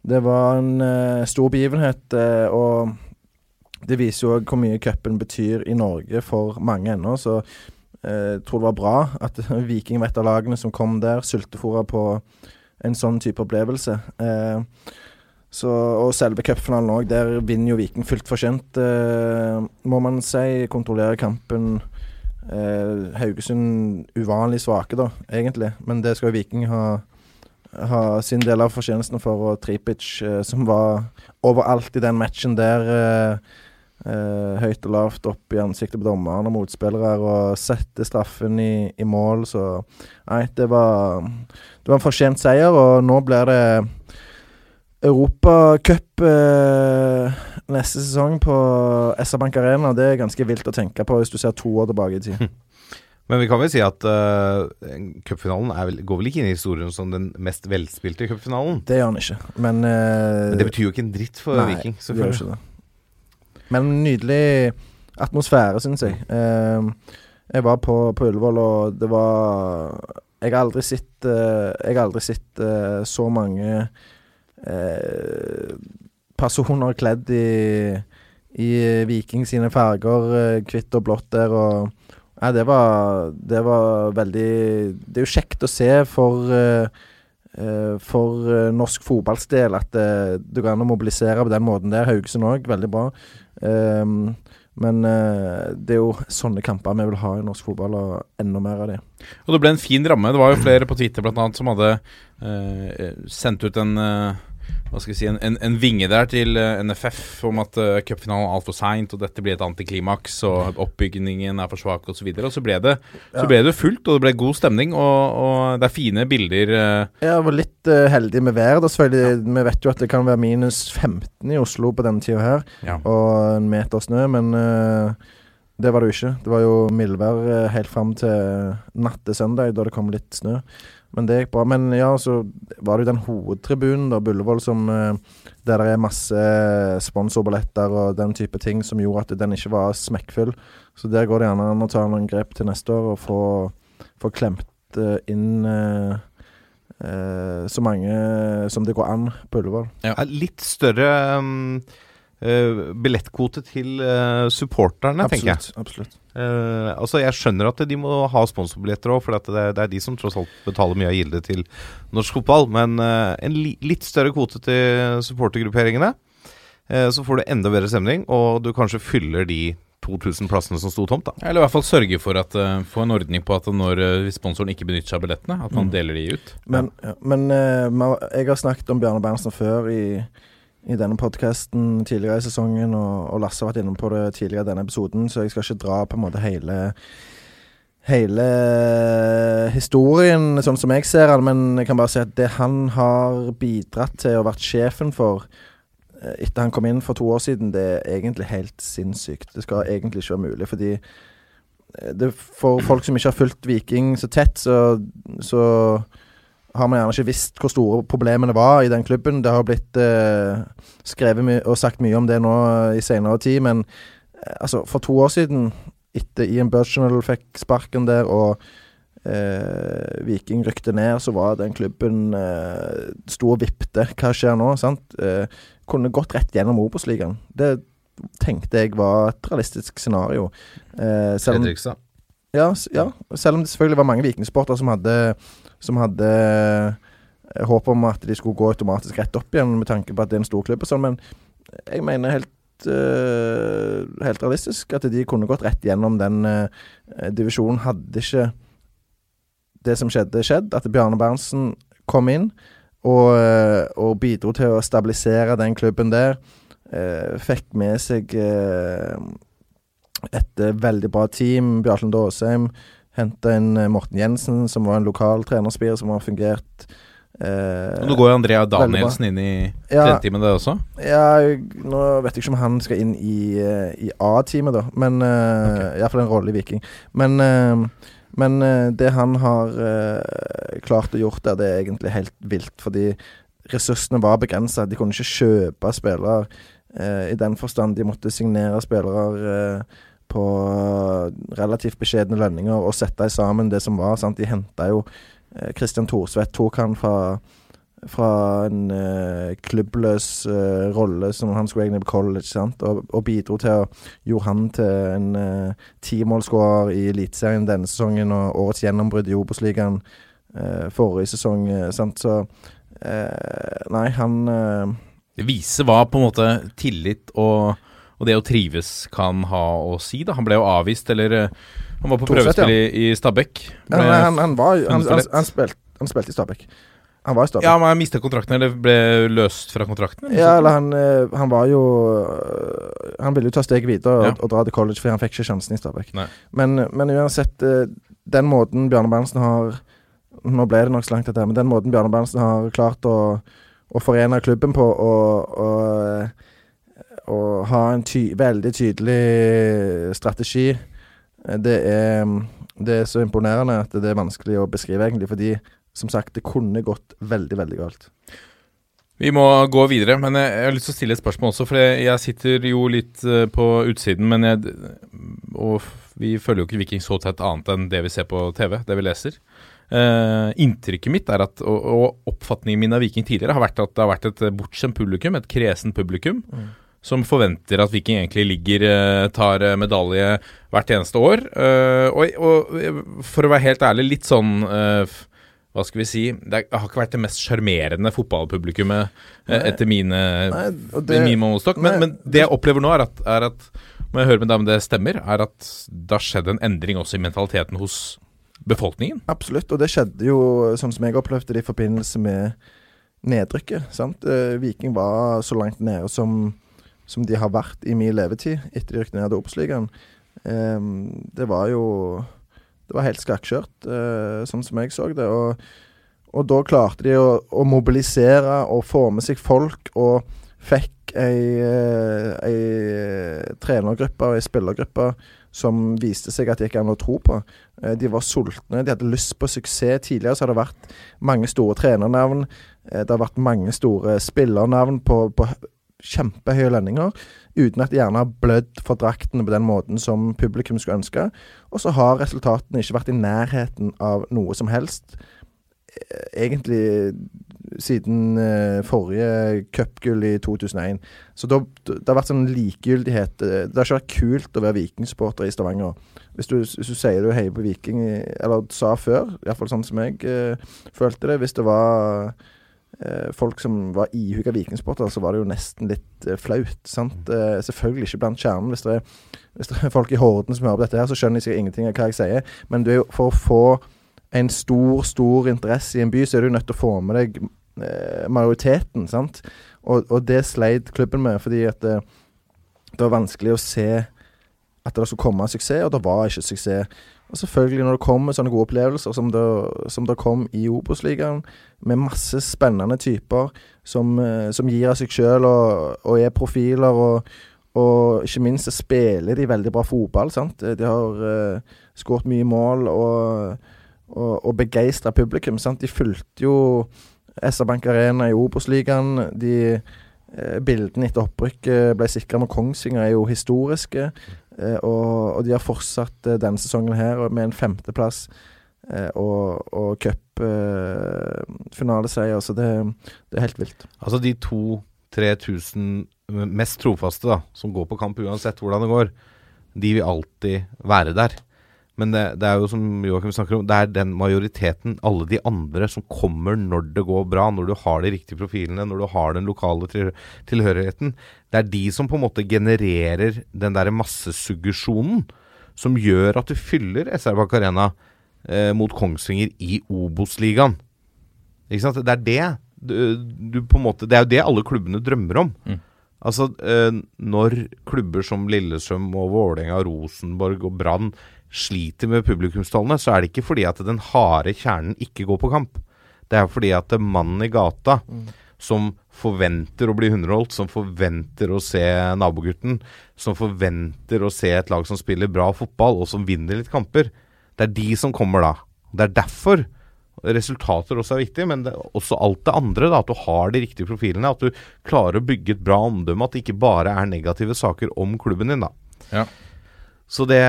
Det var en eh, stor begivenhet, og det viser jo òg hvor mye cupen betyr i Norge for mange ennå. Så jeg tror det var bra at Viking var et av lagene som kom der, sultefòra på en sånn type opplevelse. Eh, så, og selve cupfinalen òg, der vinner jo Viking fullt fortjent, eh, må man si. Kontrollerer kampen. Eh, Haugesund uvanlig svake, da, egentlig. Men det skal jo Viking ha, ha sin del av fortjenesten for. Og Tripic, eh, som var overalt i den matchen der. Eh, eh, høyt og lavt opp i ansiktet på dommeren og motspillere, og sette straffen i, i mål, så Nei, det var Det var en fortjent seier, og nå blir det Europacup eh, neste sesong på SR Bank Arena. Det er ganske vilt å tenke på hvis du ser to år tilbake i tid. Men vi kan vel si at uh, cupfinalen vel, går vel ikke inn i historien som den mest velspilte cupfinalen? Det gjør han ikke, men, uh, Men det betyr jo ikke en dritt for Nei, Viking. det gjør selvfølgelig. ikke det. Men nydelig atmosfære, syns jeg. Uh, jeg var på, på Ullevål, og det var Jeg har aldri sett uh, Jeg har aldri sett så mange eh, personer kledd i, i Viking sine farger, eh, hvitt og blått der, og Nei, det var, det var veldig Det er jo kjekt å se for eh, eh, for eh, norsk fotballs del at det, det går an å mobilisere på den måten der. Haugesund òg, veldig bra. Um, men uh, det er jo sånne kamper vi vil ha i norsk fotball, og enda mer av det. Og det ble en fin ramme. Det var jo flere på Twitter blant annet som hadde uh, sendt ut en eh, hva skal vi si, en, en, en vinge der til eh, NFF om at uh, cupfinalen er altfor seint, og dette blir et antiklimaks, og oppbygningen er for svak osv. Og, så og så ble, det, så ble det fullt, og det ble god stemning, og, og det er fine bilder. eh, Jeg var litt uh, heldig med været, da, selvfølgelig. Vi vet jo at det kan være minus 15 i Oslo på denne tida her, ja. og en meter snø, men uh, det var det jo ikke. Det var jo mildvær helt fram til natt til søndag, da det kom litt snø. Men det gikk bra. Men ja, så var det jo den hovedtribunen da, Bullevål som eh, der det er masse sponsorbilletter og den type ting som gjorde at den ikke var smekkfull. Så der går det gjerne an å ta noen grep til neste år og få, få klemt eh, inn eh, eh, så mange som det går an på Ullevål. Ja, litt større um, eh, billettkvote til eh, supporterne, tenker jeg. Absolutt. Eh, altså Jeg skjønner at de må ha sponsorbilletter òg, for at det, det er de som tross alt betaler mye av gildet til norsk fotball. Men uh, en li litt større kvote til supportergrupperingene, uh, så får du enda bedre stemning, og du kanskje fyller de 2000 plassene som sto tomt. da Eller i hvert fall sørge for at uh, få en ordning på at når uh, sponsoren ikke benytter seg av billettene, at man Mm. deler de ut. Men, ja, men jeg har snakket om Bjarne Berntsen før i, i denne podkasten tidligere i sesongen, og, og Lasse har vært inne på det tidligere i denne episoden, så jeg skal ikke dra på en måte hele Hele historien sånn som jeg ser den, men jeg kan bare si at det han har bidratt til og vært sjefen for eh, etter han kom inn for to år siden, det er egentlig helt sinnssykt. Det skal egentlig ikke være mulig, fordi eh, det, for folk som ikke har fulgt Viking så tett, så, så har man gjerne ikke visst hvor store problemene var i den klubben. Det har blitt eh, skrevet og sagt mye om det nå i senere tid, men eh, altså, for to år siden, etter Ian Burchnell fikk sparken der, og eh, Viking rykte ned, så var den klubben eh, sto og vippte. Hva skjer nå? sant? Eh, kunne gått rett gjennom Obos-ligaen. Det tenkte jeg var et realistisk scenario. Eh, selv om ja, ja, selv om det selvfølgelig var mange vikingsportere som hadde, som hadde eh, håp om at de skulle gå automatisk rett opp igjen, med tanke på at det er en stor klubb og sånn, men jeg mener helt, uh, helt realistisk at de kunne gått rett gjennom den uh, divisjonen. Hadde ikke det som skjedde, skjedd, at Bjarne Berntsen kom inn og, uh, og bidro til å stabilisere den klubben der. Fikk med seg et veldig bra team. Bjartlund Aasheim henta inn eh, Morten Jensen, som var en lokal trenerspir som har fungert eh, Nå går jo Andrea Danielsen inn i ja, tredjetimen, det også. ja, nå vet jeg ikke om han skal inn i, eh, i A-teamet, da. Men uh, Iallfall en rolle i Viking. Men, eh, men eh, det han har eh, klart å gjort der, det er egentlig helt vilt. Fordi ressursene var begrensa. De kunne ikke kjøpe spillere eh, i den forstand. De måtte signere spillere eh, på relativt beskjedne lønninger og sette sammen det som var. Sant? De henta jo eh, Christian Thorsvedt, tok han fra fra en eh, klubbløs eh, rolle som han skulle egentlig på college, sant? Og, og bidro til å gjøre han til en uh, timålsskårer i Eliteserien denne sesongen og årets gjennombrudd i Obos-ligaen eh, forrige sesong. eh, sant? Så eh, Nei, han eh, Det viser hva på en måte tillit og, og det å trives kan ha å si. da Han ble jo avvist, eller eh, Han var på prøvespill prøvespill i, i Stabæk. ja, han, han, var, han, han, han, spilte, han spilte i Stabæk. Han var i Stabæk. Ja, men han mistet kontrakten, eller ble løst fra kontrakten? Ja, eller han, eh, han var jo øh, Han ville jo ta steget videre Ja. og dra til college, for han fikk ikke sjansen i Stabæk. Men, men uansett, eh, den måten Bjarne Berntsen har Nå ble det nok så langt, dette, men den måten Bjarne Berntsen har klart å, å forene klubben på og, og, og ha en ty veldig tydelig strategi, eh, det er, det er så imponerende at det er vanskelig å beskrive, egentlig. Fordi, som sagt, det kunne gått veldig, veldig galt. Vi må gå videre, men jeg, jeg har lyst til å stille et spørsmål også. For jeg, jeg sitter jo litt eh, på utsiden, men jeg Og vi følger jo ikke Viking så tett annet enn det vi ser på TV, det vi leser. Uh, inntrykket mitt er at, og, og oppfatningen min av Viking tidligere har vært at det har vært et bortskjemt publikum, et kresen publikum, som forventer at Viking egentlig ligger eh, tar eh, medalje hvert eneste år. Eh, og, og for å være helt ærlig, litt sånn hva skal vi si Det har ikke vært det mest sjarmerende fotballpublikummet etter mine Nei, det, min målestokk. Men, men det jeg opplever nå, er at, er at Må jeg høre med deg om det stemmer? Er at det har skjedd en endring også i mentaliteten hos befolkningen? Absolutt, og det skjedde jo sånn som jeg opplevde det i forbindelse med nedrykket. sant? Viking var så langt nede som, som de har vært i min levetid etter de rykket ned til Obos-ligaen. Um, det var jo Det var helt skakkjørt, uh, sånn som jeg så det. Og, og da klarte de å, å mobilisere og få med seg folk, og fikk ei, eh, ei trenergruppe og ei spillergruppe som viste seg at det gikk an å tro på. Eh, De var sultne, de hadde lyst på suksess. Tidligere så har det vært mange store trenernavn. eh, Det har vært mange store spillernavn på, på kjempehøye lønninger, uten at de gjerne har blødd for draktene på den måten som publikum skulle ønske. Og så har resultatene ikke vært i nærheten av noe som helst. eh, Egentlig siden eh, forrige cupgull i 2001. Så da, det har vært sånn likegyldighet. eh, Det har ikke vært kult å være vikingsupporter i Stavanger. Hvis du, hvis du sier du heier på Viking, eller sa før, iallfall sånn som jeg følte det Hvis det var folk som var ihuga vikingsportere, så var det jo nesten litt eh, flaut. sant? Eh, selvfølgelig ikke blant kjernen. Hvis det, er, hvis det er folk i Horden som hører på dette, her, så skjønner de sikkert ingenting av hva jeg sier. Men du er jo, for å få en stor, stor interesse i en by, så er du nødt til å få med deg eh, majoriteten. sant? Og, og det sleit klubben med, fordi at det, det var vanskelig å se at det skulle komme en suksess, og det var ikke suksess. Og selvfølgelig, når det kommer sånne gode opplevelser som det, som det kom i Obos-ligaen, med masse spennende typer som, eh, som gir av seg sjøl og, og er profiler, og, og ikke minst så spiller de veldig bra fotball. sant? De har uh, skåret mye mål og, og, og begeistra publikum. sant? De fulgte jo SR Bank Arena i Obos-ligaen. De eh, Bildene etter opprykket ble sikra med Kongsvinger, er jo historiske. Eh, og, og de har fortsatt eh, denne sesongen her med en femteplass eh, og, og cupfinaleseier. så det, det er helt vilt. Altså de to 3000 mest trofaste, da, som går på kamp uansett hvordan det går, de vil alltid være der. Men det, det er jo som Joakim snakker om, det er den majoriteten, alle de andre, som kommer når det går bra, når du har de riktige profilene, når du har den lokale til, tilhørigheten. Det er de som på en måte genererer den derre massesuggesjonen som gjør at du fyller SR Bank Arena eh, mot Kongsvinger i Obos-ligaen. Ikke sant? Det er det du, du på en måte Det er jo det alle klubbene drømmer om. Mm. Altså, eh, når klubber som Lillesøm og Vålerenga, Rosenborg og Brann sliter med publikumstallene, så er det ikke fordi at den harde kjernen ikke går på kamp. Det er fordi at mannen i gata som forventer å bli underholdt, som forventer å se nabogutten, som forventer å se et lag som spiller bra fotball, og som vinner litt kamper, det er de som kommer da. Det er derfor resultater også er viktig, men også alt det andre. da, At du har de riktige profilene, at du klarer å bygge et bra omdømme. At det ikke bare er negative saker om klubben din. da. Ja. Så det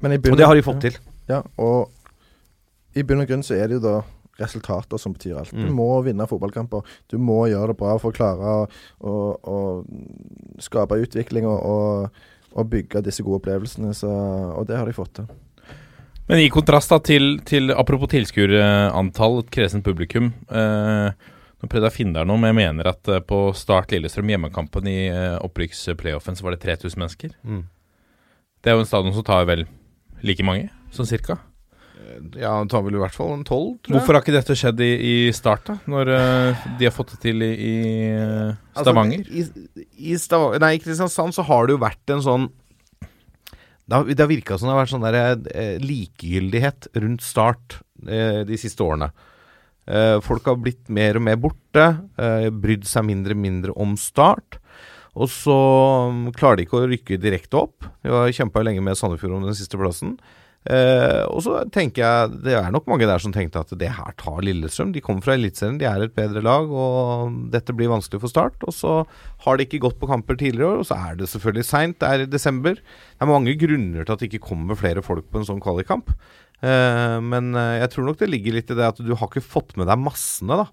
Men i Og det har de fått til. Ja, og i bunn og grunn så er det jo da resultater som betyr alt. Du Mm. må vinne fotballkamper. Du må gjøre det bra for å klare å, å, å skape utvikling og, og, og bygge disse gode opplevelsene. Så, og det har de fått til. Men i kontrast da til, til apropos tilskuerantall, et kresent publikum. Eh, nå prøvde jeg å finne der noe, men jeg mener at eh, på Start Lillestrøm, hjemmekampen i eh, opprykksplayoffen, så var det 3000 mennesker. Mm. Det er jo en stadion som tar vel like mange, sånn cirka. Ja, det tar vel i hvert fall en tolv, tror jeg. Hvorfor har ikke dette skjedd i, i Start, da? Når uh, de har fått det til i, i eh, Stavanger? Altså, i, i Stav nei, i Kristiansand så har det jo vært en sånn Det har, det har virka som det har vært sånn der, eh, likegyldighet rundt Start eh, de siste årene. Eh, folk har blitt mer og mer borte, eh, brydd seg mindre og mindre om Start. Og så mm, klarer de ikke å rykke direkte opp. De har kjempa lenge med Sandefjord om den siste plassen. Eh, og så tenker jeg Det er nok mange der som tenkte at det her tar Lillestrøm. De kommer fra Eliteserien, de er et bedre lag, og dette blir vanskelig for Start. Og så har de ikke gått på kamper tidligere år, og så er det selvfølgelig seint. Det er i desember. Det er mange grunner til at det ikke kommer flere folk på en sånn kvalikkamp. Eh, men eh, jeg tror nok det ligger litt i det at du har ikke fått med deg massene, da.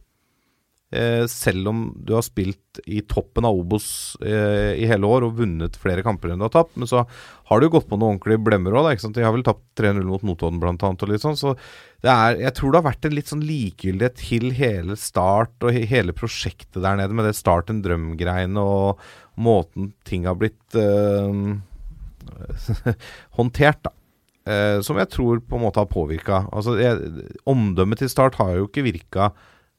Eh, selv om du har spilt i toppen av Obos eh, i hele år og vunnet flere kamper enn du har tapt. Men så har du gått på noen ordentlige blemmer òg. De har vel tapt 3-0 mot Notodden annet. Og sånn, så jeg tror det har vært en litt sånn likegyldighet til hele Start og he hele prosjektet der nede, med det Start en drøm-greiene og måten ting har blitt eh, håndtert, da. Eh, som jeg tror på en måte har påvirka. Altså, omdømmet til Start har jo ikke virka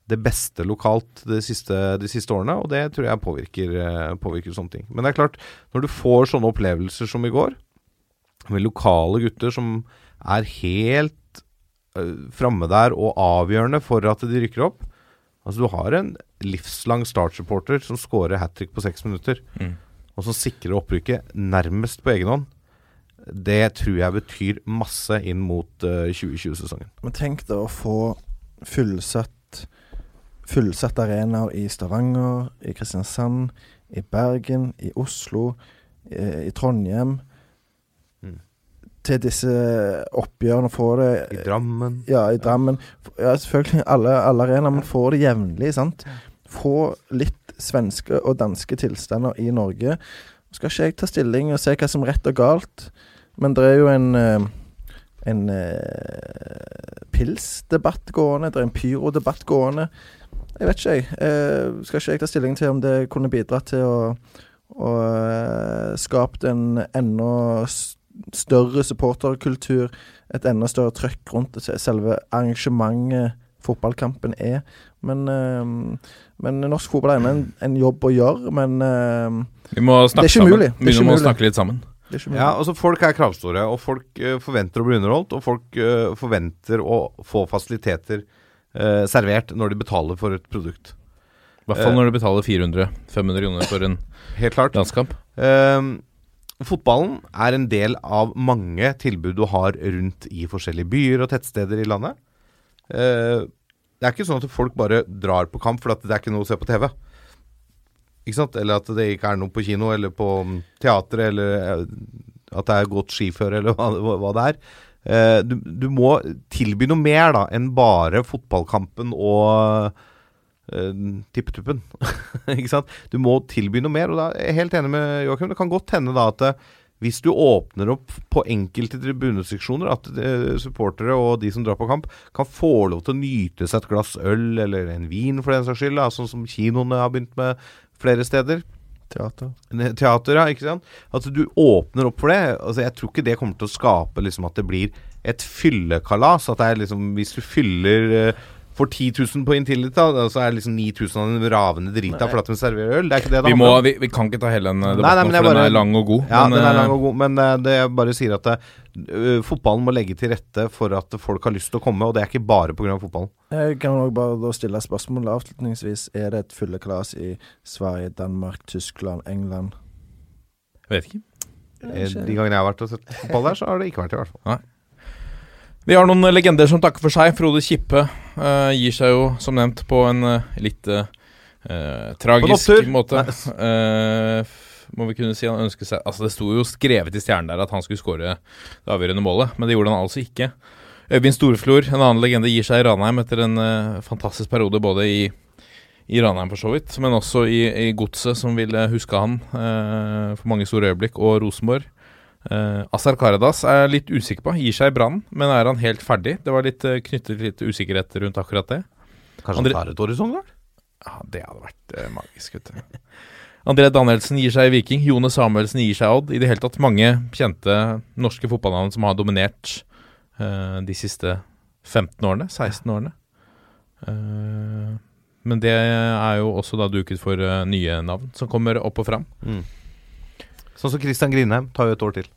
det beste lokalt de siste, de siste årene, og det tror jeg påvirker, eh, påvirker sånne ting. Men det er klart, når du får sånne opplevelser som i går, med lokale gutter som er helt uh, framme der og avgjørende for at de rykker opp Altså, du har en livslang Start-supporter som scorer hat trick på seks minutter, Mm. og som sikrer opprykket nærmest på egen hånd. Det tror jeg betyr masse inn mot uh, 2020-sesongen. Men tenk deg å få fullsatt Fullsatt arenaer i Stavanger, i Kristiansand, i Bergen, i Oslo, i, i Trondheim. Mm. Til disse oppgjørene få det I Drammen Ja, i Drammen. Ja, selvfølgelig. Alle, alle arenaer. Men få det jevnlig, sant. Få litt svenske og danske tilstander i Norge. Skal ikke jeg ta stilling og se hva som er rett og galt, men det er jo en eh, en eh, pils-debatt gående. Det er en pyro-debatt gående. Jeg vet ikke, jeg. Eh, skal ikke jeg ta stilling til om det kunne bidratt til å, å eh, skapt en enda større supporterkultur, et enda større trøkk rundt det, selve arrangementet fotballkampen er. Men, eh, men norsk fotball er en, en jobb å gjøre, men eh, Vi må Det er ikke sammen. Det er Begynne med å snakke litt sammen. mulig. Ja, altså Folk er kravstore, og folk forventer å bli underholdt. Og folk forventer å få fasiliteter eh, servert når de betaler for et produkt. I hvert fall Eh. når du betaler 400-500 kroner for en Helt klart. landskamp. Eh, fotballen er en del av mange tilbud du har rundt i forskjellige byer og tettsteder i landet. Eh, det er ikke sånn at folk bare drar på kamp for det er ikke noe å se på TV. Ikke sant? Eller at det ikke er noe på kino eller på teatret, eller at det er godt skiføre, eller hva- hva det er. Eh, du, du må tilby noe mer da enn bare fotballkampen og uh, tippetuppen. ikke sant? Du må tilby noe mer, og da er jeg helt enig med Joakim. Det kan godt hende da at eh, hvis du åpner opp på enkelte tribuneseksjoner, at supportere og de som drar på kamp, kan få lov til å nyte seg et glass øl eller en vin for den saks skyld, da, sånn som kinoene har begynt med flere steder. Teater. Teater, ja, ikke sant? At du åpner opp for det. Altså, jeg tror ikke det kommer til å skape liksom, at det blir et fyllekalas. At det er liksom Hvis du fyller eh, for 10 000 på Intility, og så er det liksom 9000 av den ravende drita for at de serverer øl. Det er ikke det det Vi, handler må, om. vi, vi kan ikke ta hele den eh, Nei, debatten, nei, for den bare- er lang og god. Ja, men, den er eh, lang og god, men eh, det jeg bare sier at uh, fotballen må legge til rette for at folk har lyst til å komme, og det er ikke bare pga. fotballen. Jeg kan også bare da stille spørsmål avslutningsvis. Er det et fyllekalas i Sverige, Danmark, Tyskland, England? Jeg vet ikke. De gangene jeg har vært og sett fotball der, så har det ikke vært det, i hvert fall. Vi har noen legender som takker for seg. Frode Kippe uh, gir seg jo, som nevnt, på en uh, litt eh, tragisk måte. Må vi kunne si han ønsket seg Altså Det sto jo skrevet i stjernen der at han skulle skåre det avgjørende målet, men det gjorde han altså ikke. Øyvind Storflor, en annen legende, gir seg i Ranheim etter en fantastisk periode både i i Ranheim, for så vidt, men også i, i Godset, som vil huske han for mange store øyeblikk, og Rosenborg. Uh, Azar Karadas er jeg litt usikker på. Gir seg i brannen, men er han helt ferdig? Det var litt uh, knyttet litt usikkerhet rundt akkurat det. Kanskje Andre- han tar et år i sånn da? Ja, Det hadde vært uh, magisk, vet du. André Danielsen gir seg i Viking. Jone Samuelsen gir seg i Odd. I det hele tatt mange kjente norske fotballnavn som har dominert uh, de siste 15 årene. 16 årene. Uh, men det er jo også da duket for eh, nye navn som kommer opp og fram. Sånn som Christian Grindheim tar jo et år til.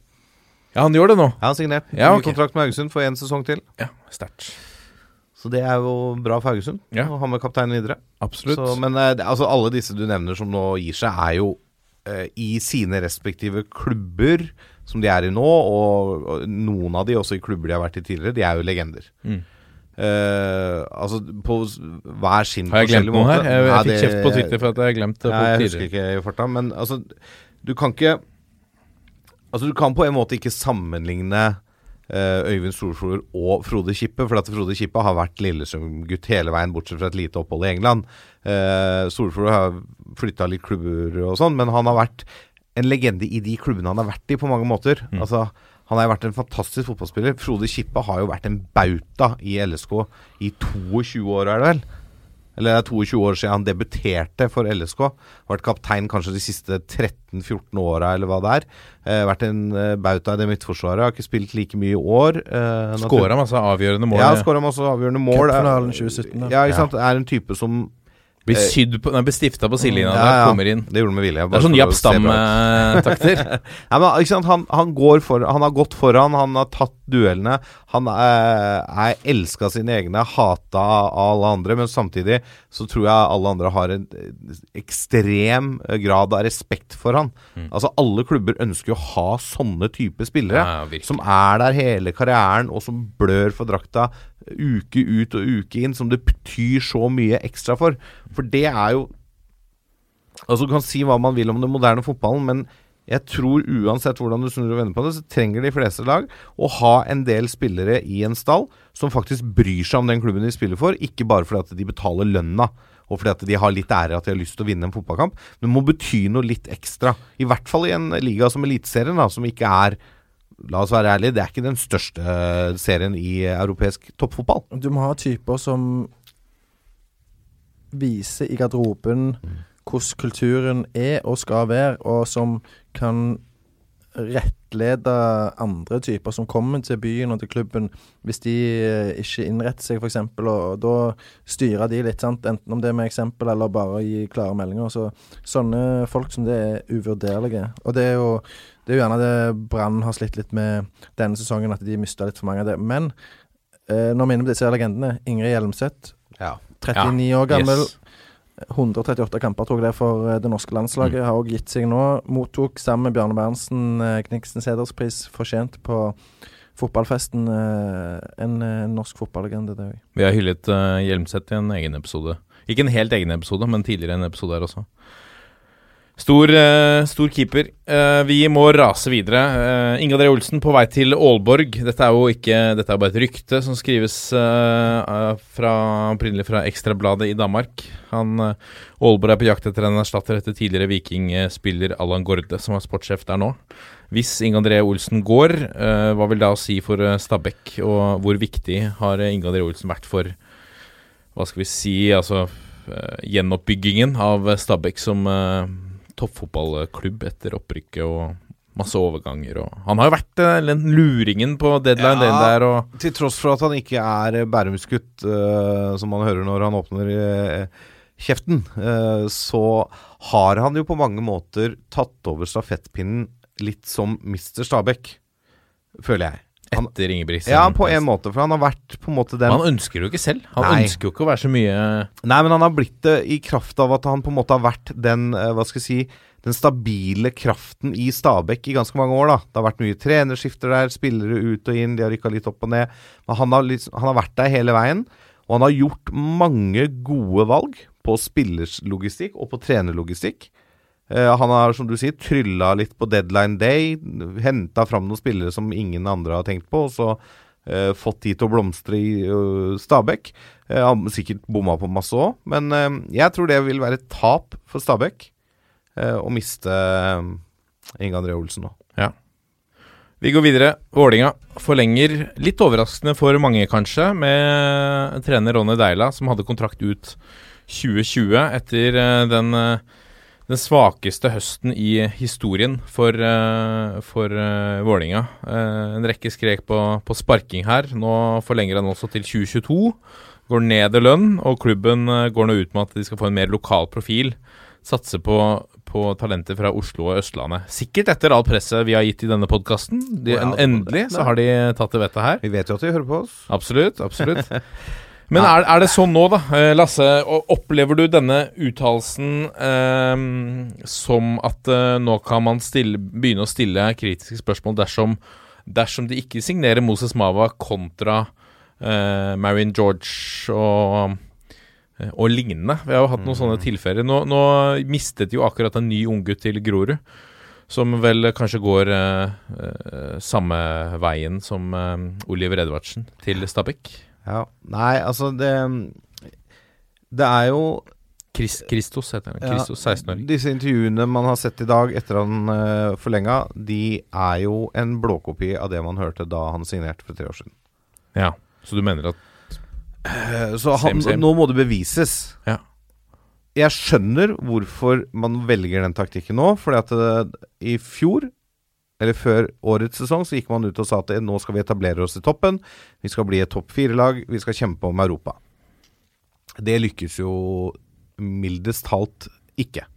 Ja, han gjør det nå. Ja, Han signert Ja, ny ok. kontrakt med Haugesund for én sesong til. Ja, sterkt. Så det er jo bra for Haugesund Ja. å ha med kapteinen videre. Absolutt. Så, men eh, altså, alle disse du nevner som nå gir seg, er jo eh, i sine respektive klubber som de er i nå, og, og noen av de også i klubber de har vært i tidligere, de er jo legender. Mm. Uh, altså på hver sin Har jeg glemt noe her? Jeg, jeg fikk kjeft på Twitter for at jeg har glemt det. Nei, jeg husker ikke i farta, men altså Du kan ikke Altså Du kan på en måte ikke sammenligne uh, Øyvind Storflor og Frode Kippe, for at Frode Kippe har vært Lillesund-gutt hele veien, bortsett fra et lite opphold i England. Uh, Storflor har flytta litt klubber og sånn, men han har vært en legende i de klubbene han har vært i, på mange måter. Mm. Altså han har jo vært en fantastisk fotballspiller. Frode Kippe har jo vært en bauta i LSK i 22 år, er det vel? Eller det er 22 år siden han debuterte for LSK. Vært kaptein kanskje de siste 13-14 åra, eller hva det er. Eh, vært en eh, bauta i det midtforsvaret. Har ikke spilt like mye i år. Eh, Skåra masse avgjørende mål. Ja, skåra masse avgjørende mål. Cupfinalen 2017, da. Ja, ikke sant. Er en type som Blir sydd på, nei, blir stifta på sidelinja Ja, når han ja. kommer inn. Det gjorde med vilje. Det er sånn Japp Stam-takter. Ja. Han, han, går for, han har gått foran, han har tatt duellene. Han eh, er elska av sine egne, hata av alle andre, men samtidig så tror jeg alle andre har en eh, ekstrem grad av respekt for han. Altså Alle klubber ønsker å ha sånne type spillere. Ja, som er der hele karrieren, og som blør for drakta uke ut og uke inn, som det betyr så mye ekstra for. For det er jo Altså Du kan si hva man vil om den moderne fotballen, men jeg tror uansett hvordan du snur og vender på det, så trenger de fleste lag å ha en del spillere i en stall som faktisk bryr seg om den klubben de spiller for, ikke bare fordi at de betaler lønna. Og fordi at de har litt ære at de har lyst til å vinne en fotballkamp. Men det må bety noe litt ekstra. I hvert fall i en liga som Eliteserien, som ikke er La oss være ærlige, det er ikke den største serien i europeisk toppfotball. Du må ha typer som viser i garderoben hvordan kulturen er og skal være, og som kan rettlede andre typer som kommer til byen og til klubben, hvis de eh, ikke innretter seg, f.eks., og, og da styrer de litt, sant? enten om det er med eksempel eller bare gi klare meldinger. Så sånne folk som det er uvurderlige. Og det er jo, det er jo gjerne det Brann har slitt litt med denne sesongen, at de mista litt for mange av det. Men eh, når vi er inne på disse legendene, Ingrid Hjelmseth, Ja. 39 år gammel. Yes. 138 kamper tror jeg det for eh, det norske landslaget. Har også gitt seg nå. Mottok sammen med Bjarne Berntsen Kniksen Kniksens hederspris fortjent på fotballfesten. eh, En, eh, norsk fotballegende, det òg. Vi har hyllet Hjelmseth i en egen episode. Ikke en helt egen episode, men tidligere en episode her også. Stor, eh, stor keeper. Eh, vi må rase videre. Uh, Inge André Olsen på vei til Aalborg. Dette er jo ikke, dette er bare et rykte som skrives eh, fra, opprinnelig fra Ekstrabladet i Danmark. Han, eh, Aalborg er på jakt etter en erstatter etter tidligere Viking-spiller Allan Gorde, som er sportssjef der nå. Hvis Inge André Olsen går, eh, hva vil det da si for eh, Stabæk, og hvor viktig har Inge André Olsen vært for hva skal vi si, altså eh, gjenoppbyggingen av Stabæk som eh, toppfotballklubb etter opprykket og masse overganger og Han har jo vært eh, den luringen på deadline, Ja. der, og Til tross for at han ikke er eh, Bærumsgutt, uh, som man hører når han åpner uh, kjeften, uh, så har han jo på mange måter tatt over stafettpinnen litt som Mr. Stabæk, føler jeg. Etter Ingebrigtsen. ja, på en måte, for han har vært på en måte den Han ønsker det jo ikke selv. Han Nei. ønsker jo ikke å være så mye Nei, men han har blitt det i kraft av at han på en måte har vært den, eh, hva skal jeg si, den stabile kraften i Stabæk i ganske mange år, da. Det har vært mye trenerskifter der, spillere ut og inn, de har rykka litt opp og ned. Men han har, liksom, han har vært der hele veien, og han har gjort mange gode valg på spillerslogistikk og på trenerlogistikk. Eh, han har, som du sier, trylla litt på deadline day, henta fram noen spillere som ingen andre har tenkt på, og så Uh, fått de til å blomstre i uh, Stabæk. Eh, han sikkert bomma på masse òg, men jeg tror det vil være et tap for Stabæk å miste Inge André Olsen nå. Ja. Vi går videre. Vålinga forlenger, litt overraskende for mange kanskje, med trener Ronny Deila, som hadde kontrakt ut 2020 etter den, eh, den svakeste høsten i historien for, eh, for eh, Vålinga. Eh, En rekke skrek på, på sparking her. Nå forlenger han også til 2022. Går ned i lønn, og klubben går nå ut med at de skal få en mer lokal profil. Satse på, på talenter fra Oslo og Østlandet. Sikkert etter alt presset vi har gitt i denne podkasten. Ja, endelig så har de tatt til vettet her. Vi vet jo at de hører på oss. Absolutt. absolutt Men er, er det sånn nå, da, eh, Lasse? Opplever du denne uttalelsen eh, som at eh, nå kan man stille, begynne å stille kritiske spørsmål dersom, dersom de ikke signerer Moses Mava kontra eh, Marion George og eh, og lignende. Vi har jo hatt noen sånne tilfeller. Nå, nå mistet jo akkurat en ny unggutt til Grorud. Som vel kanskje går eh, eh, samme veien som eh, Oliver Edvardsen til Stabæk. Ja. Nei, altså det Det er jo Chris, Christos heter han. Ja, Christos, 16-åring. Disse intervjuene man har sett i dag etter han uh, forlenga, de er jo en blåkopi av det man hørte da han signerte for tre år siden. Ja, Så du mener at Eh, Så han, Same, same. nå må det bevises. Ja. Jeg skjønner hvorfor man velger den taktikken nå. Fordi at det, i fjor, eller før årets sesong, så gikk man ut og sa at nå skal vi etablere oss i toppen. Vi skal bli et topp fire-lag. Vi skal kjempe om Europa. Det lykkes jo mildest talt ikke.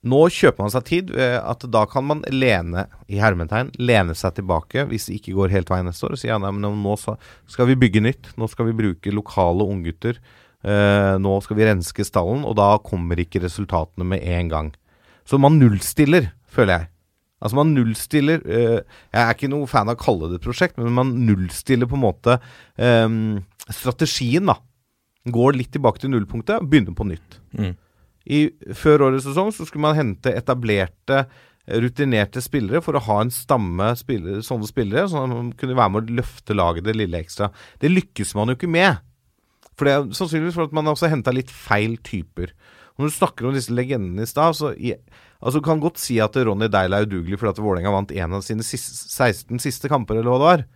Nå kjøper man seg tid at da kan man lene i hermetegn, lene seg tilbake hvis det ikke går helt veien neste år. Og si ja, nå skal vi bygge nytt. Nå skal vi bruke lokale unggutter. Eh, nå skal vi renske stallen, og da kommer ikke resultatene med en gang. Så man nullstiller, føler jeg. Altså man nullstiller eh, Jeg er ikke noe fan av å kalle det et prosjekt, men man nullstiller på en måte um, strategien, da. Går litt tilbake til nullpunktet, og begynner på nytt. Mm. I, før årets sesong så skulle man hente etablerte, rutinerte spillere for å ha en stamme spillere, sånne spillere, sånn at man kunne være med å løfte laget det lille ekstra. Det lykkes man jo ikke med. For det er sannsynligvis for at man også henta litt feil typer. Når du snakker om disse legendene i stad, så i, altså Du kan godt si at Ronny Deila er udugelig fordi at Vålerenga vant en av sine siste, 16 siste kamper, eller hva det var.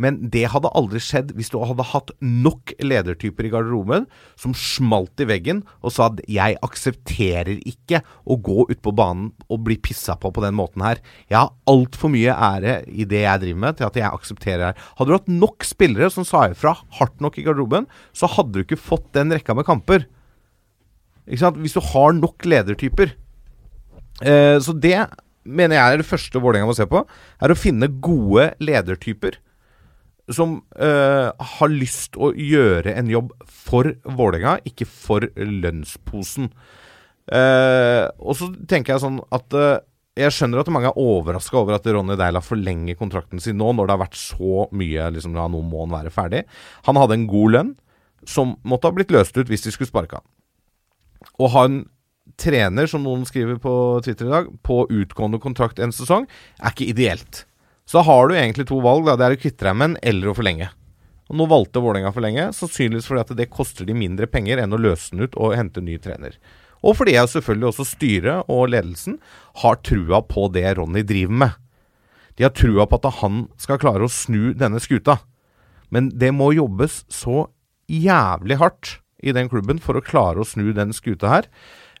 Men det hadde aldri skjedd hvis du hadde hatt nok ledertyper i garderoben som smalt i veggen og sa at 'jeg aksepterer ikke å gå ut på banen og bli pissa på på den måten her'. Jeg har altfor mye ære i det jeg driver med til at jeg aksepterer det. Hadde du hatt nok spillere som sa ifra hardt nok i garderoben, så hadde du ikke fått den rekka med kamper. Ikke sant? Hvis du har nok ledertyper. Eh, så det mener jeg er det første Vålerenga må se på. Er å finne gode ledertyper som eh, har lyst å gjøre en jobb for Vålerenga, ikke for lønnsposen. Eh, og så tenker jeg sånn at eh, jeg skjønner at mange er overraska over at Ronny Deila forlenger kontrakten sin nå, når det har vært så mye liksom, ja, Nå må han være ferdig. Han hadde en god lønn, som måtte ha blitt løst ut hvis de skulle sparke han. Å ha trener, som noen skriver på Twitter i dag, på utgående kontrakt en sesong, er ikke ideelt. Så da har du egentlig to valg. da, Det er å kvitte deg med en eller å forlenge. Og Nå valgte Vålerenga å forlenge, sannsynligvis fordi at det koster de mindre penger enn å løse den ut og hente ny trener. Og fordi jeg selvfølgelig også styret og ledelsen har trua på det Ronny driver med. De har trua på at han skal klare å snu denne skuta. Men det må jobbes så jævlig hardt i den klubben for å klare å snu den skuta her.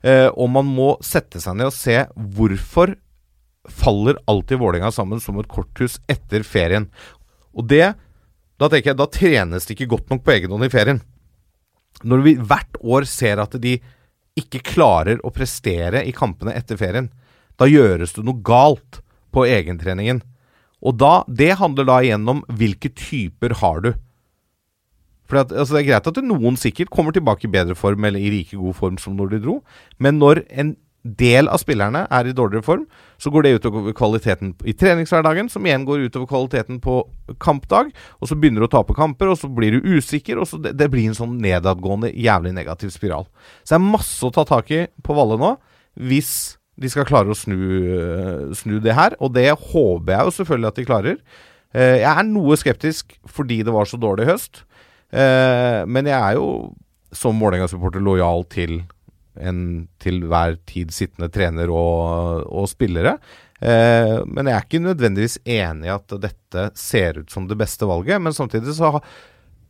Eh, og man må sette seg ned og se hvorfor faller alltid Vålerenga sammen som et korthus etter ferien. Og det Da tenker jeg, da trenes det ikke godt nok på egen hånd i ferien. Når vi hvert år ser at de ikke klarer å prestere i kampene etter ferien, da gjøres det noe galt på egentreningen. Og da, det handler da igjen om hvilke typer har du. For altså Det er greit at noen sikkert kommer tilbake i bedre form eller i like god form som når de dro, men når en del av spillerne er i dårligere form, så går det utover kvaliteten i treningshverdagen, som igjen går utover kvaliteten på kampdag. Og så begynner du å tape kamper, og så blir du usikker, og så det, det blir en sånn nedadgående, jævlig negativ spiral. Så det er masse å ta tak i på Valle nå, hvis de skal klare å snu, øh, snu det her. Og det håper jeg jo selvfølgelig at de klarer. Eh, jeg er noe skeptisk fordi det var så dårlig i høst, Eh, men jeg er jo som Vålerenga-supporter lojal til en til hver tid sittende trener og, og spillere. Eh, men jeg er ikke nødvendigvis enig i at dette ser ut som det beste valget. Men samtidig så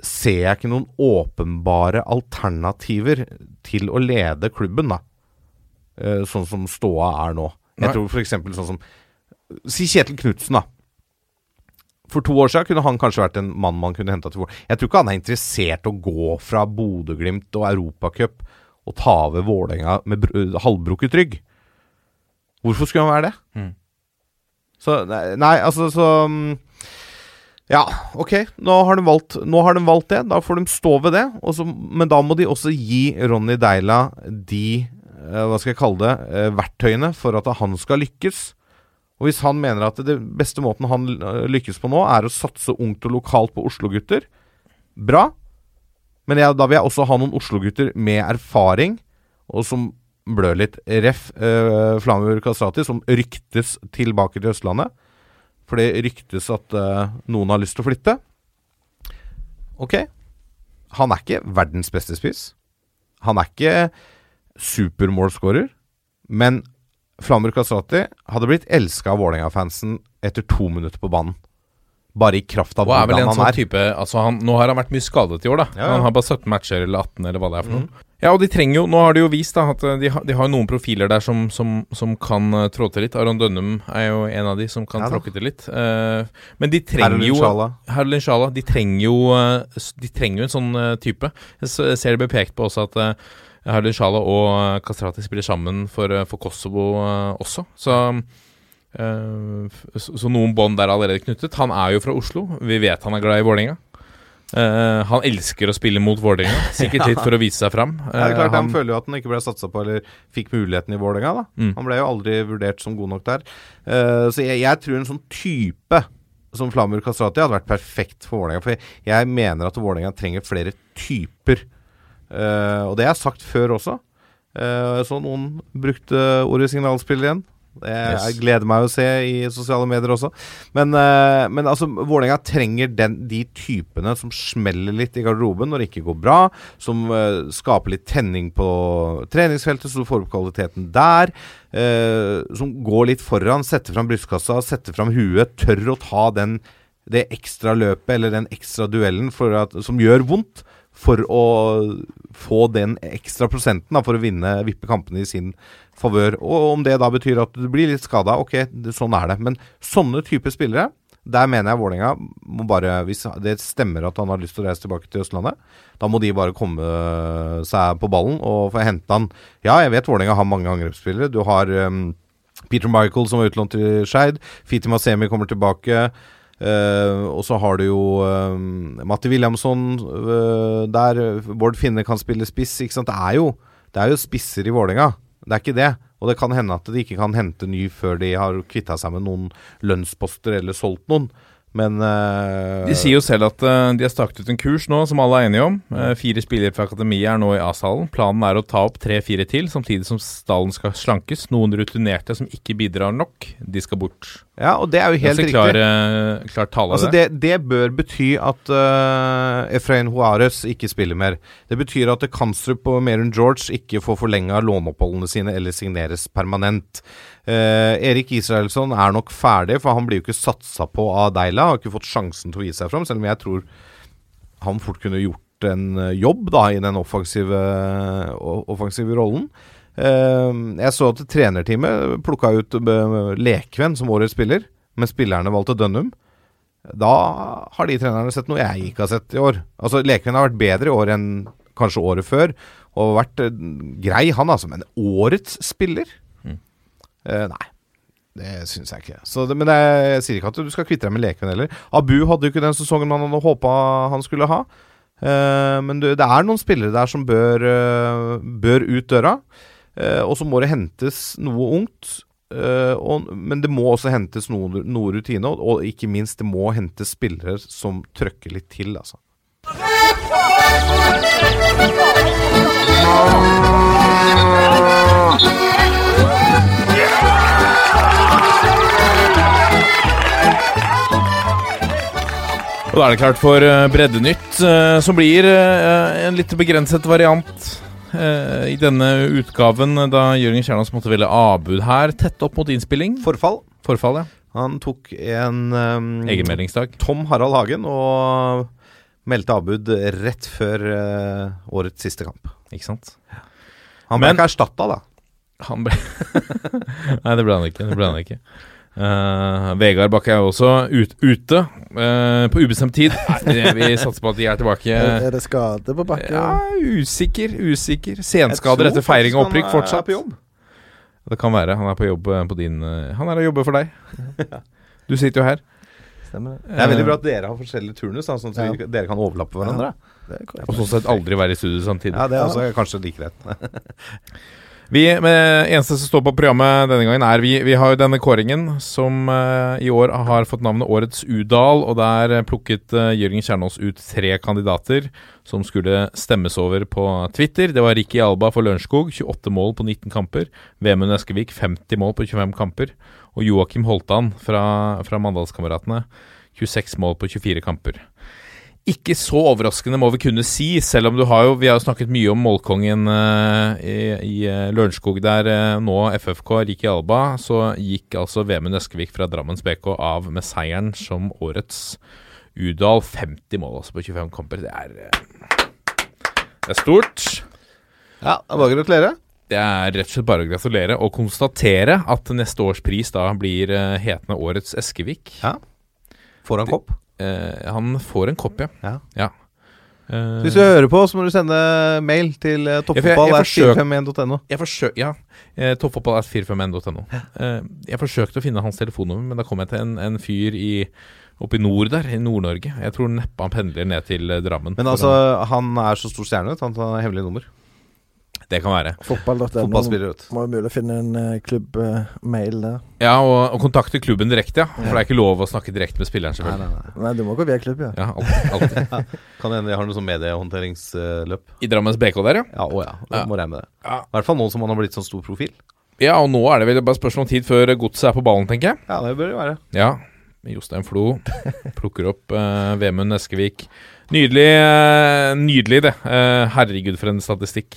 ser jeg ikke noen åpenbare alternativer til å lede klubben, da. Eh, sånn som ståa er nå. Jeg tror f.eks. sånn som Si Kjetil Knutsen, da. For to år siden kunne han kanskje vært en mann man kunne henta til Vålerenga. Jeg tror ikke han er interessert i å gå fra Bodø-Glimt og Europacup og ta over Vålerenga med br- halvbrukket rygg. Hvorfor skulle han være det? Mm. Så nei, nei, altså så mm, Ja, ok. Nå har, de valgt, har de valgt det. Da får de stå ved det. Og så, men da må de også gi Ronny Deila de eh, Hva skal jeg kalle det? eh, verktøyene for at han skal lykkes. Og hvis han mener at det beste måten han øh, lykkes på nå, er å satse ungt og lokalt på Oslo-gutter, bra. Men jeg, da vil jeg også ha noen Oslo-gutter med erfaring, og som blør litt. Ref. Uh, Flamur Kastrati, som ryktes tilbake til Østlandet. For det ryktes at uh, noen har lyst til å flytte. Ok. Han er ikke verdens beste spiss. Han er ikke supermålscorer. Men Flamur Kastrati hadde blitt elska av Vålerenga-fansen etter to minutter på banen. Bare i kraft av hvordan han sånn er. type altså han, Nå har han vært mye skadet i år, da. Ja, ja. Han har bare 17 matcher eller 18, eller hva det er for noe. Ja, og de trenger jo Nå har de jo vist da at eh, de, har- de har noen profiler der som, som, som kan uh, trå til litt. Aron Dønnum er jo en av de som kan Ja tråkke til litt. Uh, men de trenger jo Sjala. Inshallah. De trenger jo uh, De trenger jo en sånn eh, type. Jeg ser det blir pekt på også at uh, Shala Sjala og eh, Kastrati spiller sammen for, eh, for Kosovo eh, også. Så så, så noen bånd der er allerede knyttet. Han er jo fra Oslo. Vi vet han er glad i Vålerenga. Uh, han elsker å spille mot Vålerenga, sikkert litt for å vise seg fram. Ja, det er klart, han, han, føler jo at han ikke ble satsa på, eller fikk muligheten i Vålerenga. Mm. Han ble jo aldri vurdert som god nok der. Uh, så jeg, jeg tror en sånn type som Flamur Kastrati hadde vært perfekt for Vålerenga. For jeg, jeg mener at Vålerenga trenger flere typer. Eh, og det har jeg sagt før også. Eh, så noen brukte ordet signalspill igjen. Det, Yes. Jeg gleder meg å se i sosiale medier også. Men, eh, men altså, Vålerenga trenger den, de typene som smeller litt i garderoben når det ikke går bra. Som uh, skaper litt tenning på treningsfeltet, så du får opp kvaliteten der. Uh, som går litt foran, setter fram brystkassa, setter fram huet. Tør å ta den, det ekstra løpet eller den ekstra duellen for at, som gjør vondt. For å få den ekstra prosenten da, for å vinne vippe kampene i sin favør. Og om det da betyr at du blir litt skada, ok, sånn er det. Men sånne typer spillere, der mener jeg Vålerenga må bare Hvis det stemmer at han har lyst til å reise tilbake til Østlandet, da må de bare komme seg på ballen og få hente han. Ja, jeg vet Vålerenga har mange angrepsspillere. Du har um, Peter Michael som var utlånt til Skeid. Fiti Masemi kommer tilbake. Eh, og så har du jo uh, Matti Williamson uh, der. Bård Finne kan spille spiss. Ikke sant? Det er jo, det er jo spisser i Vålerenga. Det er ikke det. Og det kan hende at de ikke kan hente ny før de har kvitta seg med noen lønnsposter eller solgt noen. Men uh, De sier jo selv at uh, de har staket ut en kurs nå, som alle er enige om. Uh, fire spillere fra akademiet er nå i A-salen. Planen er å ta opp tre-fire til, samtidig som stallen skal slankes. Noen rutinerte som ikke bidrar nok, de skal bort. Ja, og det er jo helt riktig. klar, klar tale, Altså det. det, det bør bety at uh, Efrain Juarez ikke spiller mer. Det betyr at Kanstrup og Merun George ikke får forlenga låneoppholdene sine eller signeres permanent. Eh, Erik Israelsson er nok ferdig, for han blir jo ikke satsa på av Deila. Har ikke fått sjansen til å vise seg fram, selv om jeg tror han fort kunne gjort en eh, jobb da i den offensive, offensive rollen. Eh, jeg så at trenerteamet plukka ut Lekvenn Lekven som årets spiller, men spillerne valgte Dønnum. Da har de trenerne sett noe jeg ikke har sett i år. Altså Lekven har vært bedre i år enn kanskje året før, og vært eh, grei, han altså. Men årets spiller? Eh, nei. Det syns jeg ikke. Så det, men det, jeg sier ikke at du skal kvitte deg med leken heller. Abu hadde jo ikke den sesongen man hadde håpa han skulle ha. Uh, men du, det er noen spillere der som bør, uh, bør ut døra. Uh, og så må det hentes noe ungt. og, men det må også hentes noe, noe rutine, og, og ikke minst det må hentes spillere som trøkker litt til, altså. Og da er det klart for eh, Breddenytt, eh, som blir eh, en litt begrenset variant i denne utgaven, da Jørgen Kjernås måtte velge avbud her, tett opp mot innspilling. Forfall. Forfall, ja. Han tok en um, Egenmeldingsdag. Tom Harald Hagen og meldte avbud rett før uh, årets siste kamp. Ikke sant? Han ble Men- ikke erstatta, da. Han ble Nei, det ble han ikke. Det ble han ikke. Eh, Vegard Bakke er også ut, ute uh, på ubestemt tid. Nei, vi satser på at de er tilbake. Er, er det skade på bakken? Ja, usikker, usikker. Senskader etter feiring og opprykk fortsatt. på jobb. Det kan være. Han er på jobb eh, på din uh, Han er og jobber for deg. Du sitter jo her. Stemmer det? Det er veldig bra at dere har forskjellig turnus, da, sånn at Ja. dere kan overlappe hverandre. Det er. Og sånn sett aldri være i studio samtidig. Ja, det er også kanskje like greit. Vi, med Eneste som står på programmet denne gangen, er vi, vi har jo denne kåringen som uh, i år har fått navnet Årets Udal. Og der eh, plukket uh, Jørgen Kjernås ut tre kandidater som skulle stemmes over på Twitter. Det var Ricky Alba for Lørenskog, 28 mål på 19 kamper. Vemund Eskevik, 50 mål på 25 kamper. Og Joakim Holtan fra, fra Mandalskameratene, 26 mål på 24 kamper. Ikke så overraskende, må vi kunne si, selv om du har jo Vi har jo snakket mye om målkongen uh, i, i eh, Lørenskog der uh, nå, FFK, Riki Alba. Så gikk altså Vemund Øskevik fra Drammens BK av med seieren som årets Udal. 50 mål altså på 25 kamper. Det er, uh, det er stort. Ja, det er bare å gratulere. Det er rett og slett bare å gratulere og konstatere at neste års pris da blir hetende Årets Eskevik. Får han kopp? Eh, han får en kopp, ja. Ja. Eh, Hvis du hører på, så må du sende mail til jeg toppfotball.451.no. Jeg forsøk, ja, eh, toppfotball.451.no. Eh, jeg forsøkte å finne hans telefonnummer, men da kom jeg til en, en fyr i oppe i nord der, i Nord-Norge. Jeg tror neppe han pendler ned til eh, Drammen. Men altså, han er så stor stjerne, du. Han har hemmelig nummer. Det kan være. Fotball.no. Må være mulig å finne en uh, klubbmail der. Ja, og, og kontakte klubben direkte, ja. For det er ikke lov å snakke direkte med spilleren, selvfølgelig. nei, nei. Nei, du må gå via klubb, ja. Ja, alltid, alltid. Kan hende de har noe sånn mediehåndteringsløp. I Drammens BK der, ja. Ja, å ja. Det Må regne med det. Ja. I hvert fall nå som han har blitt sånn stor profil. Ja, og nå er det vel bare spørsmål om tid før godset er på ballen, tenker jeg. Ja, det bør det være. Ja. Jostein Flo plukker opp uh, Vemund Eskevik. Nydelig, uh, nydelig det. Uh, herregud, for en statistikk.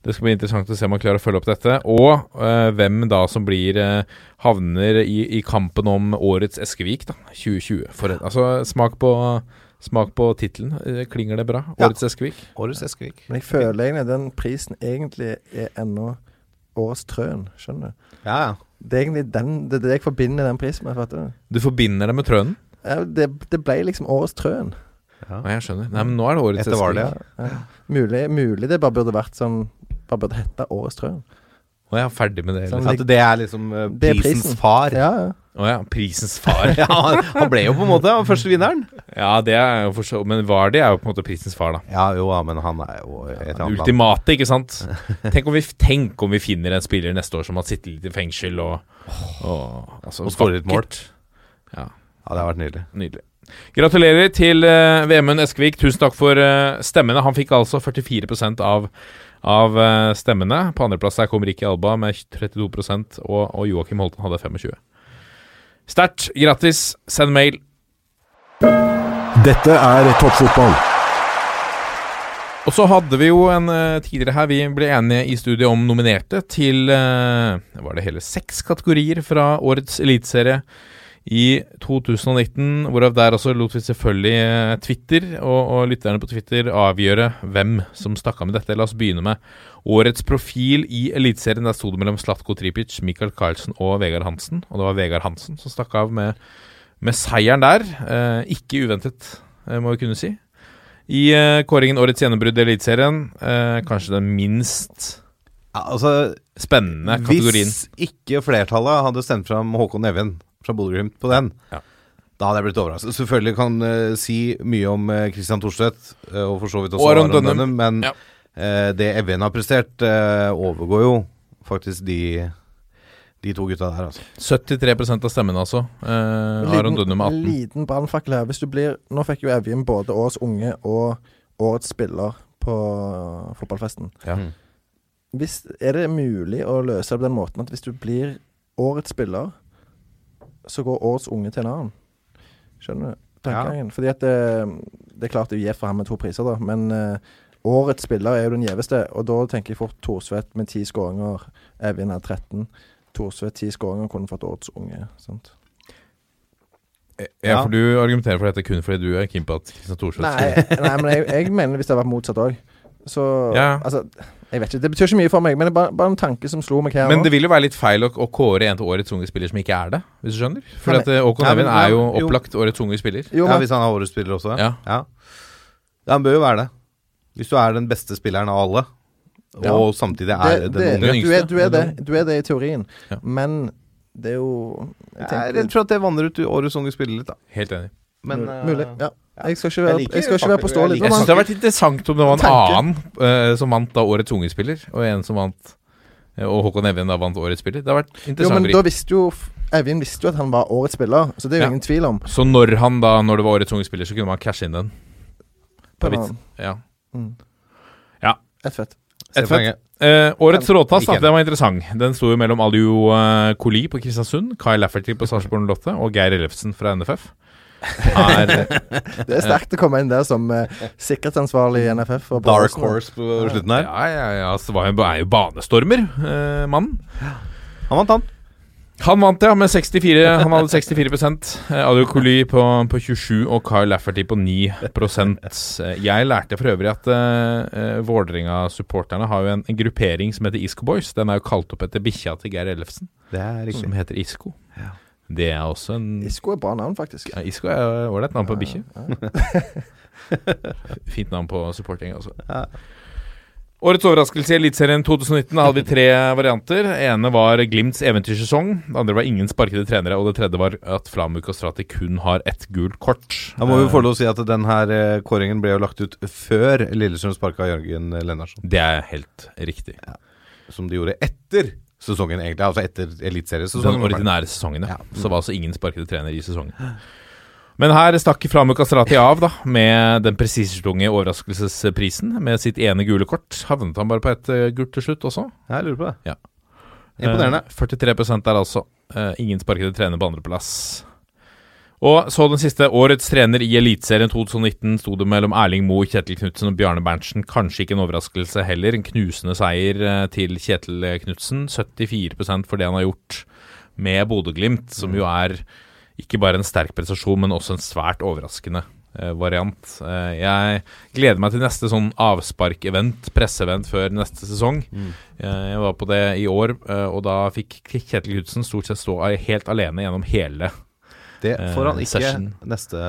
Det skal bli interessant å se om han klarer å følge opp dette. Og eh, hvem da som blir eh, havner i, i kampen om årets Eskevik, da. 2020. For, altså, smak på Smak på tittelen. Eh, Klinger det bra? Ja. Årets Eskevik? Årets Eskevik. Men jeg føler egentlig den prisen egentlig er ennå årets trøen, skjønner du. Ja, ja. Det er egentlig den, det er det jeg forbinder den prisen med, fatter du. Du forbinder det med Trønen? Ja, det, det ble liksom årets trøen. Ja, jeg skjønner. Nei, men nå er det årets Etter var det, Eskevik. ja. Ja. Mulig, mulig det bare burde vært sånn Bare burde hete årets trøye. Å ja, ferdig med det. Liksom. At det er liksom uh, Det er prisens prisen. far. Ja, ja. Å ja, prisens far. Ja, han ble jo på en måte første vinneren. Ja, det er jo for så Men Vardy er jo på en måte prisens far, da. Ja, jo, ja, men han er jo et ja, ultimate, ikke sant? Tenk om, vi, tenk om vi finner en spiller neste år som har sittet litt i fengsel og, og, altså, Og skåret litt mål. Ja, Ja, det har vært nydelig. nydelig. Gratulerer til uh, Vemund Eskevik. Tusen takk for uh, stemmene. Han fikk altså 44% av, av eh, stemmene. På andreplass kom Ricky Alba med 32 og, og Joakim Holten hadde 25 Sterkt. Grattis. Send mail. Dette er toppfotball. Og så hadde vi jo en eh, tidligere her Vi ble enige i studiet om nominerte til uh, Var det hele seks kategorier fra årets eliteserie i 2019. Hvorav der også lot vi selvfølgelig eh, Twitter og, og lytterne på Twitter avgjøre hvem som stakk av med dette. La oss begynne med årets profil i Eliteserien. Der sto det mellom Slatko Tripic, Michael Carlsen og Vegard Hansen. Og det var Vegard Hansen som stakk av med, med seieren der. Eh, ikke uventet, må vi kunne si. I eh, kåringen Årets gjennombrudd i Eliteserien, eh, kanskje den minst Ja, altså, spennende kategorien. Hvis ikke flertallet hadde stemt fram Håkon Evjen fra Bodø-Glimt på den, Ja. da hadde jeg blitt overrasket. Selvfølgelig kan uh, si mye om uh, Christian Thorstvedt, uh, og for så vidt også Og Aron Dønnum. Men Ja. uh, det Evjen har prestert, uh, overgår jo faktisk de, de to gutta der, altså. 73 av stemmene, altså. Aron Dønnum med 18. liten brannfakkel her. Hvis du blir Nå fikk jo Evjen både Årets unge og Årets spiller på fotballfesten. Ja. Hvis, er det mulig å løse det på den måten at hvis du blir Årets spiller, så går Årets unge til en annen? Skjønner du tankegangen? Fordi at det, det er klart det er gjevt for ham med to priser, da, men uh, Årets spiller er jo den gjeveste, og da tenker jeg fort Thorsvedt med ti skåringer. Evjen er 13. Thorsvedt ti skåringer kunne fått Årets unge. sant? Ja, for du argumenterer for dette kun fordi du er keen på at Kristian Thorsvedt Nei, nei, men jeg, jeg mener hvis det hadde vært motsatt òg. Så Ja. Altså, jeg vet ikke. Det betyr ikke mye for meg, men det er bare, bare en tanke som slo meg her Men nå. det vil jo være litt feil å, å kåre en til årets unge spiller som ikke er det, hvis du skjønner? For at Åkon Ja, men- Evjen er jo opplagt jo. årets unge spiller. Jo, ja, Hvis han har årets spiller også? Ja. ja. Ja, Han bør jo være det. Hvis du er den beste spilleren av alle, Ja. og samtidig er det, den det, unge du, yngste. er, du, er det, du er det i teorien, Ja. men det er jo jeg Jeg er tenker, redd for at det vanner ut årets unge spiller litt, da. Helt enig. Men Mulig. eh, mulig. Ja. Jeg skal ikke være, jeg, jeg skal ikke være påståelig. jeg Jeg syns det har vært interessant om det var en Tanke. annen uh, som vant da årets unge spiller, og en som vant eh, Og Håkon Evjen da vant årets spiller. Det har vært Jo, men da visste jo Evjen visste jo at han var årets spiller, så det er jo Ja. ingen tvil om. Så når han da, når det var årets unge spiller, så kunne man cashe inn den? På en annen. Ja. Mm. Ja. Ett fett. Et fett. Eh, årets råtass, da, den var interessant. Den sto jo mellom Aliu uh, Koli på Kristiansund, Kai Lafferty på Sarpsborg Lotte og Geir Ellefsen fra NFF. Er, Det er sterkt å komme inn der som uh, sikkerhetsansvarlig i NFF. og Dark Horse på slutten her. ja, ja, ja, så var jo, er jo banestormer, eh, mannen. Han vant, han. Han vant, ja, med 64 Han hadde 64 Adio Aliou på, på 27 og Kyle Lafferty på 9 Eh, Jeg lærte for øvrig at uh, Vålerenga-supporterne har jo en, en gruppering som heter Isco Boys. Den er jo kalt opp etter bikkja til Geir Ellefsen, Det er som heter Isco. Det er også en Isko er bra navn, faktisk. ja, Isko er ålreit navn på bikkje. Ja. Fint navn på supporting, altså. Ja. Årets overraskelse i Eliteserien 2019 da hadde vi tre varianter. Ene var Glimts eventyrsesong. Det andre var ingen sparkede trenere. Og det tredje var at Flamuk og Strati kun har ett gult kort. Da må vi Eh, få lov å si at den her eh, kåringen ble jo lagt ut før Lillestrøm sparka Jørgen Lennarsson. Det er helt riktig. Som de gjorde etter sesongen, egentlig. Altså etter Den eliteseriesesongen. ordinære sesongen, ja. Ja. Så var altså ingen sparkede trener i sesongen. Men her stakk Flamuk Kastrati av da med den presistunge overraskelsesprisen. Med sitt ene gule kort. Havnet han bare på ett eh, gult til slutt også? Jeg lurer på det. Ja. Imponerende. Eh, 43% der altså. Eh, ingen sparkede trener på andreplass. Og så den siste. Årets trener i Eliteserien 2019 sto det mellom Erling Moe, Kjetil Knutsen og Bjarne Berntsen. Kanskje ikke en overraskelse heller. En knusende seier eh, til Kjetil Knutsen. 74 for det han har gjort med Bodø-Glimt, som jo er ikke bare en sterk prestasjon, men også en svært overraskende eh, variant. Eh, jeg gleder meg til neste sånn avspark-event, presseevent, før neste sesong. Mm. Jeg var på det i år, eh, og da fikk Kjetil Knutsen stort sett stå helt alene gjennom hele. Det får han eh, ikke session. neste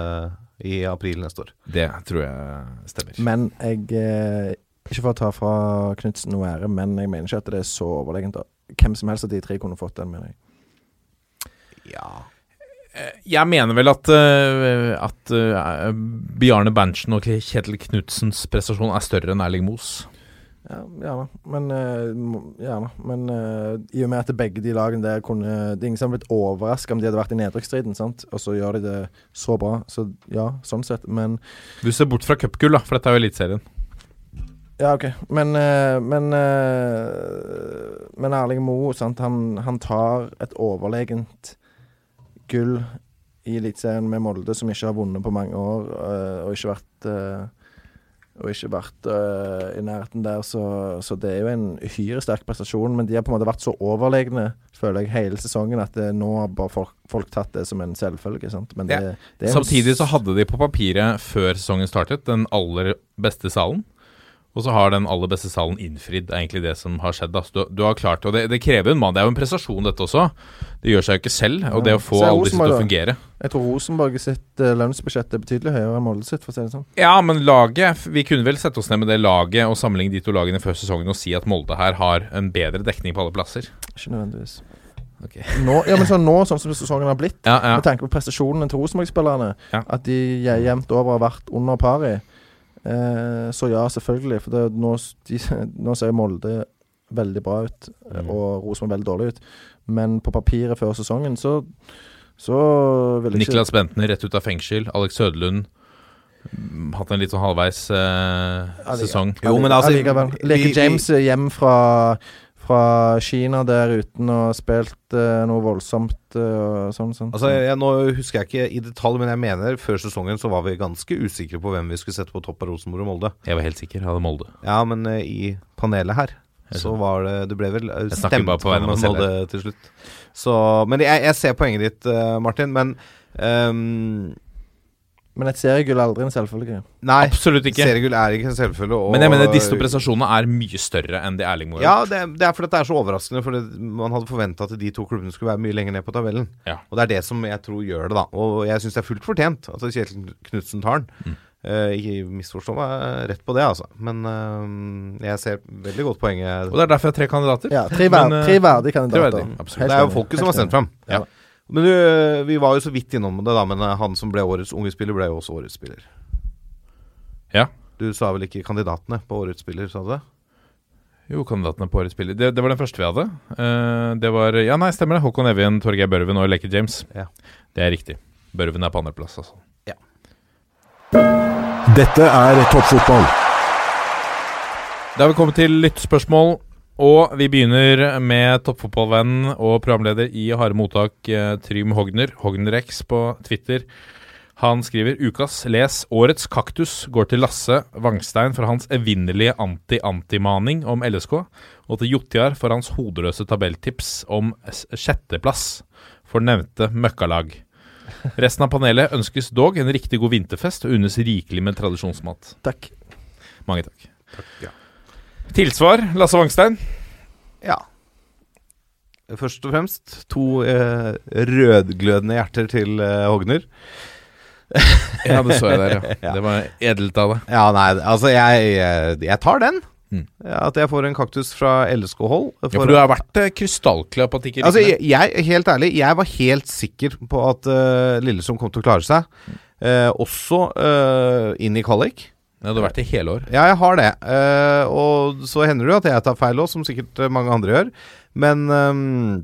i april neste år. Det tror jeg stemmer. Men jeg eh, Ikke for å ta fra Knutsen noe ære, men jeg mener ikke at det er så overlegent. Hvem som helst av de tre kunne fått den, mener jeg. Ja Jeg mener vel at, eh, at eh, Bjarne Berntsen og Kjetil Knutsens prestasjon er større enn Erling Moes. Ja, gjerne. Men, eh, gjerne. Men eh, i og med at begge de lagene der kunne Det er ingen som har blitt overraska om de hadde vært i nedrykksstriden, sant? og så gjør de det så bra. Så ja, sånn sett. Men Du ser bort fra cupgull, da, for dette er jo Eliteserien. Ja, OK. Men, eh, men, men Erling Moe, sant? Han, han tar et overlegent gull i Eliteserien med Molde, som ikke har vunnet på mange år, og ikke vært og ikke vært uh, i nærheten der, så, så det er jo en uhyre sterk prestasjon. Men de har på en måte vært så overlegne, føler jeg, hele sesongen at det, nå har bare folk, folk tatt det som en selvfølge. Sant? Men det, det Samtidig så hadde de på papiret før sesongen startet den aller beste salen. Og så har den aller beste salen innfridd, er egentlig det som har skjedd. Du, du har klart, og det, det krever en mann. Det er jo en prestasjon, dette også. Det gjør seg jo ikke selv. Og det å få alle disse til å fungere Jeg tror Rosenborg sitt eh, lønnsbudsjett er betydelig høyere enn Molde sitt, for å si det sånn. Ja, men laget Vi kunne vel sette oss ned med det laget og sammenligne de to lagene før sesongen og si at Molde her har en bedre dekning på alle plasser. Ikke nødvendigvis. Okay. Nå, ja, men så nå, sånn som sesongen har blitt, Ja, ja. med tanke på prestasjonene til Rosenborg-spillerne, Ja. at de je- jevnt over har vært under par i, eh, så ja, selvfølgelig. For det, nå, de, nå ser jo Molde veldig bra ut, eh, Mm. og Rosenborg veldig dårlig ut. Men på papiret før sesongen, så så vil jeg ikke Niklas Bentner rett ut av fengsel. Alex Søderlund mm, hatt en litt sånn halvveis eh, sesong. Jo, men altså, Allikevel. Leke James eh, hjem fra, fra Kina der uten å ha spilt eh, noe voldsomt eh, og sånn. sånn. Altså, jeg, Nå husker jeg ikke i detalj, men jeg mener før sesongen så var vi ganske usikre på hvem vi skulle sette på topp av Rosenborg og Molde. Jeg var helt sikker. Jeg hadde Molde. Ja, men eh, i panelet her så var det Det ble vel eh, Jeg stemt bare på vegne av Molde til slutt. Så Men jeg, jeg ser poenget ditt, eh, Martin. Men ehm, Men et seriegull er aldri en selvfølge. Nei, Absolutt ikke. seriegull er ikke en selvfølge. og- Men jeg mener disse to prestasjonene er mye større enn det Erling Moe Ja, har gjort. det, det er fordi det er så overraskende. For man hadde forventa at de to klubbene skulle være mye lenger ned på tabellen. Ja. Og det er det som jeg tror gjør det, da. Og jeg syns det er fullt fortjent at Kjetil Knutsen tar den. Mm. Uh, ikke misforstå meg rett på det, altså. Men uh, jeg ser veldig godt poenget. Og det er derfor jeg har tre kandidater. Ja, tre, ver Men, eh, tre verdige kandidater. verdige, absolutt. Det er jo folket som har sendt fram. Ja. Men du, vi var jo så vidt innom det, da. Men eh, han som ble årets unge spiller, ble jo også årets spiller. Ja. Du sa vel ikke kandidatene på årets spiller, sa du det? Jo, kandidatene på årets spiller. Det, det var den første vi hadde. Uh, det var Ja, nei, stemmer det. Håkon Evjen, Torgeir Børven og Leke James. Ja. Det er riktig. Børven er på andreplass, altså. Ja. Dette er toppfotball. Da har vi kommet til lyttespørsmål, og vi begynner med toppfotballvenn og programleder i Harde mottak, eh, Trym Hogner, Hognerex på Twitter. Han skriver ukas les 'Årets kaktus' går til Lasse Wangstein for hans evinnelige anti-anti-maning om LSK, og til Jotjar for hans hodeløse tabelltips om sjetteplass for nevnte møkkalag. Resten av panelet ønskes dog en riktig god vinterfest og unnes rikelig med tradisjonsmat. Takk. Mange takk. takk. ja. Tilsvar, Lasse Wangstein. Ja. Først og fremst to eh, rødglødende hjerter til eh, Hogner. Ja, det så jeg der, ja. Ja. Det var edelt av deg. Ja, nei, altså jeg, jeg, jeg tar den. Mm. At jeg får en kaktus fra LSK-hold. Ja, for du har vært eh, krystallklar på at det ikke Altså, jeg, jeg, helt ærlig, jeg var helt sikker på at uh, Lillesund kom til å klare seg. Uh, også uh, inn i kvalik. Ja, du har vært det i hele år. Ja, jeg har det. Uh, og så hender det jo at jeg tar feil òg, som sikkert eh, mange andre gjør. Men um,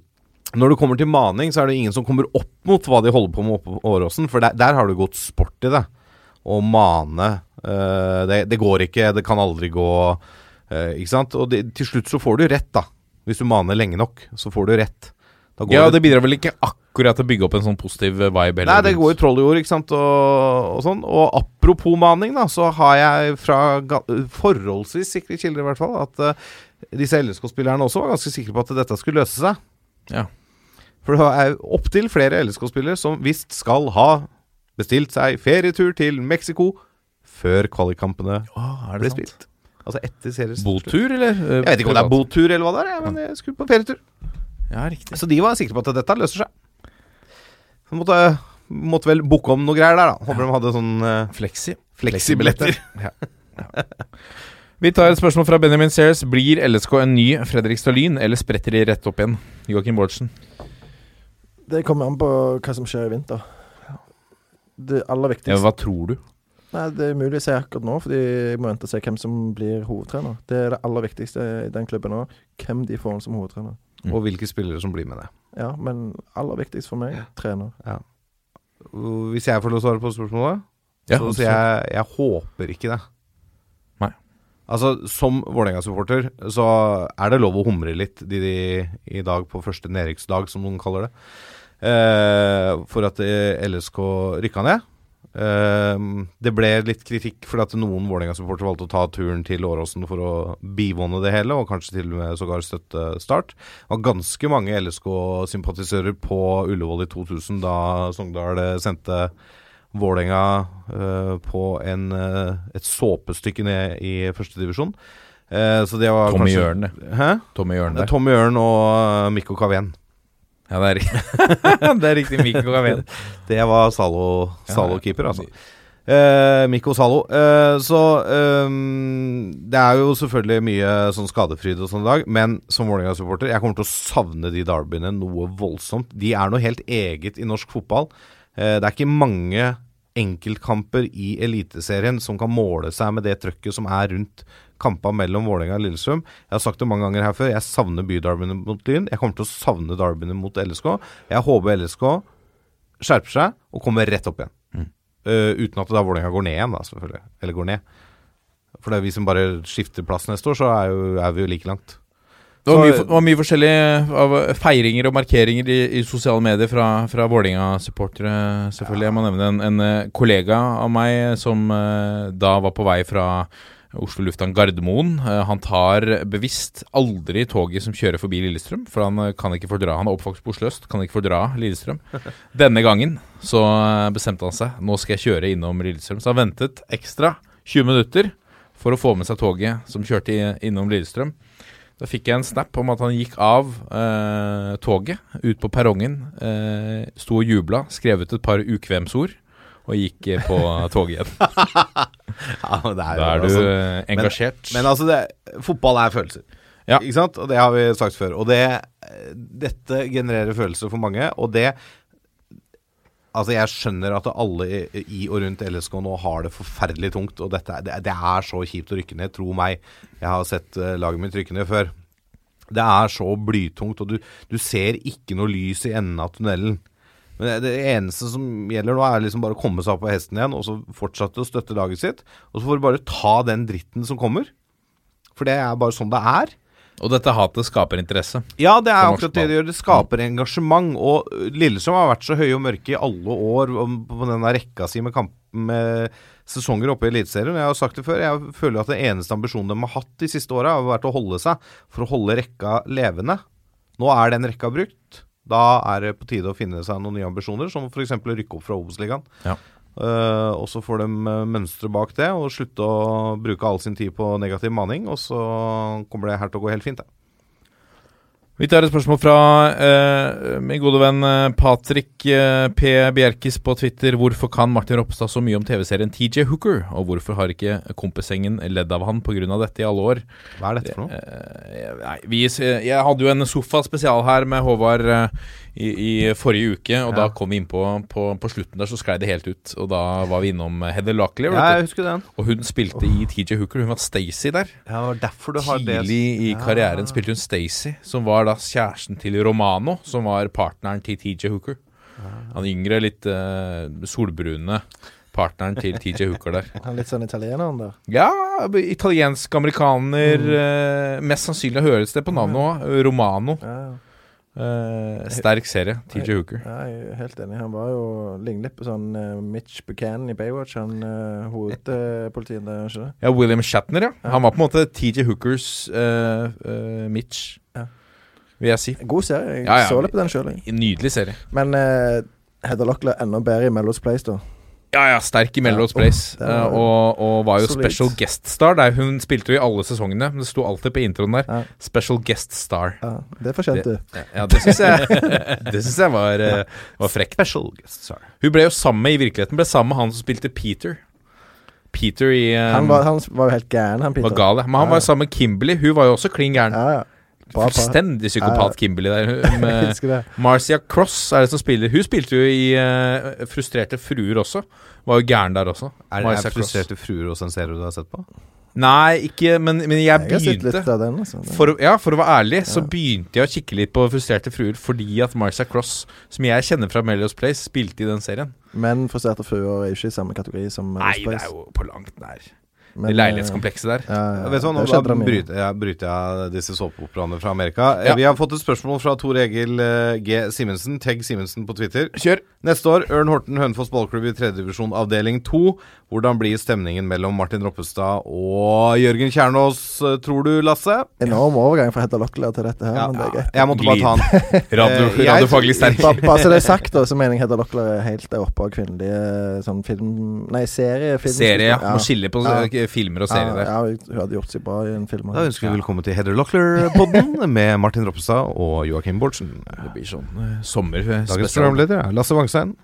når det kommer til maning, så er det ingen som kommer opp mot hva de holder på med oppe på Åråsen. For der, der har du gått sport i det. Å mane uh, det, det går ikke, det kan aldri gå. Uh, ikke sant? Og det, til slutt så får du rett, da. Hvis du maner lenge nok, så får du rett. Ja, det det bidrar vel ikke akkurat til å bygge opp en sånn positiv vibe? Nei, det går i troll i ord, ikke sant, og, og sånn. Og apropos maning, da, så har jeg fra forholdsvis sikre kilder, i hvert fall, at uh, disse LSK-spillerne også var ganske sikre på at dette skulle løse seg. Ja. For det er opptil flere LSK-spillere som visst skal ha bestilt seg ferietur til Mexico før kvalikkampene er ble sant? spilt. Altså etter serieslutt. Botur, eller? eh, Jeg vet ikke om det er botur eller hva det er, men jeg skulle på ferietur. Ja, riktig. Så de var sikre på at dette løser seg. Så måtte, måtte vel booke om noe greier der, da. Håper de hadde sånn uh, Flexi. flexibilletter. Vi tar et spørsmål fra Benjamin Sears. Blir LSK en ny Fredrik Lyn, eller spretter de rett opp igjen? Joakim Bårdsen. Det kommer an på hva som skjer i vinter. Det aller Ja, viktigste hva tror du? Nei, Det er umulig å si akkurat nå, fordi jeg må vente og se hvem som blir hovedtrener. Det er det aller viktigste i den klubben nå. Hvem de får som hovedtrener. Mm. Og hvilke spillere som blir med det. Ja, men aller viktigst for meg, trener. Ja. Hvis jeg får lov å svare på spørsmålet, Ja, så sier jeg jeg håper ikke det. Nei. Altså, Som Vålerenga-supporter så er det lov å humre litt de, de, i dag på første nedrykksdag, som noen kaller det, eh, for at eh, LSK rykka ned. Eh, det ble litt kritikk fordi at noen Vålerenga-supportere valgte å ta turen til Åråsen for å bivåne det hele, og kanskje til og med sågar støtte Start. Det var ganske mange LSK-sympatisører på Ullevål i 2000 da Sogndal eh, sendte Vålerenga eh, på en, eh, et såpestykke ned i førstedivisjon. Uh, så det var Tommy kanskje Jørn, det. Hæ? Tommy Jørn der. Tommy Jørn og Mikko Kavien. Ja, det er det er riktig. Mikko Gaven. Det var Zalo, Zalo Ja, keeper, altså. Uh, Mikko Zalo. Uh, så um, Det er jo selvfølgelig mye sånn skadefryd og sånn i dag, men som Vålerenga-supporter, jeg kommer til å savne de derbyene noe voldsomt. De er noe helt eget i norsk fotball. Uh, det er ikke mange enkeltkamper i Eliteserien som kan måle seg med det trøkket som er rundt kampa mellom Vålerenga og Lillestrøm. Jeg har sagt det mange ganger her før, jeg savner bydarbyene mot Lyn. Jeg kommer til å savne darbyene mot LSK. Jeg håper LSK skjerper seg og kommer rett opp igjen. Eh, uten at da Vålerenga går ned igjen, da, selvfølgelig. Eller går ned. For det er vi som bare skifter plass neste år, så er, jo, er vi jo like langt. Det var, mye, det var mye forskjellig av feiringer og markeringer i, i sosiale medier fra, fra Vålerenga-supportere, selvfølgelig. Jeg må nevne en, en eh, kollega av meg som eh, da var på vei fra Oslo lufthavn Gardermoen. Eh, han tar bevisst aldri toget som kjører forbi Lillestrøm, for han eh, kan ikke fordra Han er oppvokst på Oslo øst, kan ikke fordra Lillestrøm. Denne gangen så eh, bestemte han seg. Nå skal jeg kjøre innom Lillestrøm. Så han ventet ekstra 20 minutter for å få med seg toget som kjørte innom Lillestrøm. Da fikk jeg en snap om at han gikk av eh, toget ut på perrongen, eh, sto og jubla, skrev ut et par ukvemsord og gikk på toget igjen. Ja, men Da er du altså, engasjert. Men altså, det, fotball er følelser. Ja. Ikke sant? Og det har vi sagt før. Og det, dette genererer følelser for mange, og det Altså, jeg skjønner at alle i, og rundt LSK nå har det forferdelig tungt, og dette, det, det er så kjipt å rykke ned. Tro meg, jeg har sett eh, laget mitt rykke ned før. Det er så blytungt, og du, du ser ikke noe lys i enden av tunnelen. Men det, eneste som gjelder nå, er liksom bare å komme seg opp på hesten igjen, og så fortsette å støtte laget sitt. Og så får du bare ta den dritten som kommer. For det er bare sånn det er. Og dette hatet skaper interesse. Ja, det er akkurat det det gjør. Det skaper engasjement. Og uh, har vært så høye og mørke i alle år på denne rekka si med, kamp, med sesonger oppe i Eliteserien. Jeg har sagt det før, jeg føler at det eneste ambisjonen de har hatt de siste åra, har vært å holde seg for å holde rekka levende. Nå er den rekka brukt. Da er det på tide å finne seg noen nye ambisjoner, som f.eks. å rykke opp fra Obos-ligaen. Ja. Uh, og så får de uh, mønstre bak det, og slutte å bruke all sin tid på negativ maning. Og så kommer det her til å gå helt fint, det. Vi tar et spørsmål fra uh, min gode venn eh, Patrick uh, P. Bjerkis på Twitter. Hvorfor kan Martin Ropstad så mye om TV-serien TJ Hooker? Og hvorfor har ikke kompisgjengen ledd av han pga. dette i alle år? Hva er dette for noe? Uh, nei, vi, jeg hadde jo en sofa-spesial her med Håvard i, i forrige uke, og da kom vi inn på, på, slutten der, så sklei det helt ut. Og da var vi innom Heather Lockley, Ja, jeg husker den. og hun spilte i TJ Hooker. Hun var Stacey der. Ja, det var derfor du har det Tidlig i Ja. karrieren spilte hun Stacey, som var da kjæresten til Romano, som var partneren til TJ Hooker. Han yngre, litt uh, solbrune partneren til TJ Hooker der. Han er litt sånn italiener, han der. Ja, italiensk-amerikaner. eh, mest sannsynlig høres det på navnet òg. Romano. Ja, ja. Eh, sterk serie, TJ Hooker. Ja, jeg er helt enig. Han var jo lignet litt på sånn uh, Mitch Buchanan i Baywatch, han uh, hovedpolitien der, gjør ikke det? Ja, William Shatner, ja. Han var på en måte TJ Hookers eh, eh, Mitch, Ja. vil jeg si. God serie. Jeg Ja, ja, så litt på den sjøl. Nydelig serie. Men uh, Hedda Lockler er enda bedre i Mellows Place, da. Ja, ja, sterk i Melrose Ja, Place. var- eh, og, og var jo Solid. special guest star der. Hun spilte jo i alle sesongene. men Det sto alltid på introen der. Ja. Special guest star. Ja, det fortjente du. Ja, det syns jeg Det synes jeg var, eh, var frekt. Special guest star. Hun ble jo sammen med i virkeligheten Ble sammen med han som spilte Peter. Peter i um, Han var, han var jo helt gæren, han Peter. var gal. Men han Ja, var jo sammen med Kimberley. Hun var jo også klin gæren. Ja, ja. Fullstendig psykopat Kimberley der. Med. Marcia Cross er det som spiller. Hun spilte jo i uh, Frustrerte fruer også. Var jo gæren der også. Er Marcia det frustrerte fruer også en serie du har sett på? Nei, ikke Men, men jeg Jeg begynte den. Altså. For, ja, for å være ærlig, så begynte jeg å kikke litt på Frustrerte fruer fordi at Marcia Cross, som jeg kjenner fra Melios Place, spilte i den serien. Men frustrerte fruer er jo ikke i samme kategori som Nei, det er jo på langt nær. Men, Det leilighetskomplekset der. Ja, ja, Vet du hva, nå da bryter jeg, bryter jeg disse såpeoperaene fra Amerika. Eh, Ja. Vi har fått et spørsmål fra Tor Egil eh, G. Simensen, Tegg Simensen på Twitter. Kjør! Neste år, Ørn Horten Hønefoss ballklubb i tredjedivisjon avdeling 2. Hvordan blir stemningen mellom Martin Roppestad og Jørgen Kjernås, eh, tror du, Lasse? Enorm overgang fra Hedda Locklear til dette her, Ja, men det er greit. jeg måtte bare ta den. Radio, radiofaglig sterk. Bare, bare så det er sagt, da, så mener jeg Hedda Locklear er helt der oppe av kvinnelige sånn film... Nei, serie. film- Serie, ja. Må skille på Ja. Eh, filmer og serier ja, der. ja, hun hadde gjort seg bra i en film. Da ønsker vi velkommen til Heather Lockler-podden med Martin Roppestad og Joakim Bortsen. Det blir sånn eh, sommer Dagens programleder er Lasse Wangstein.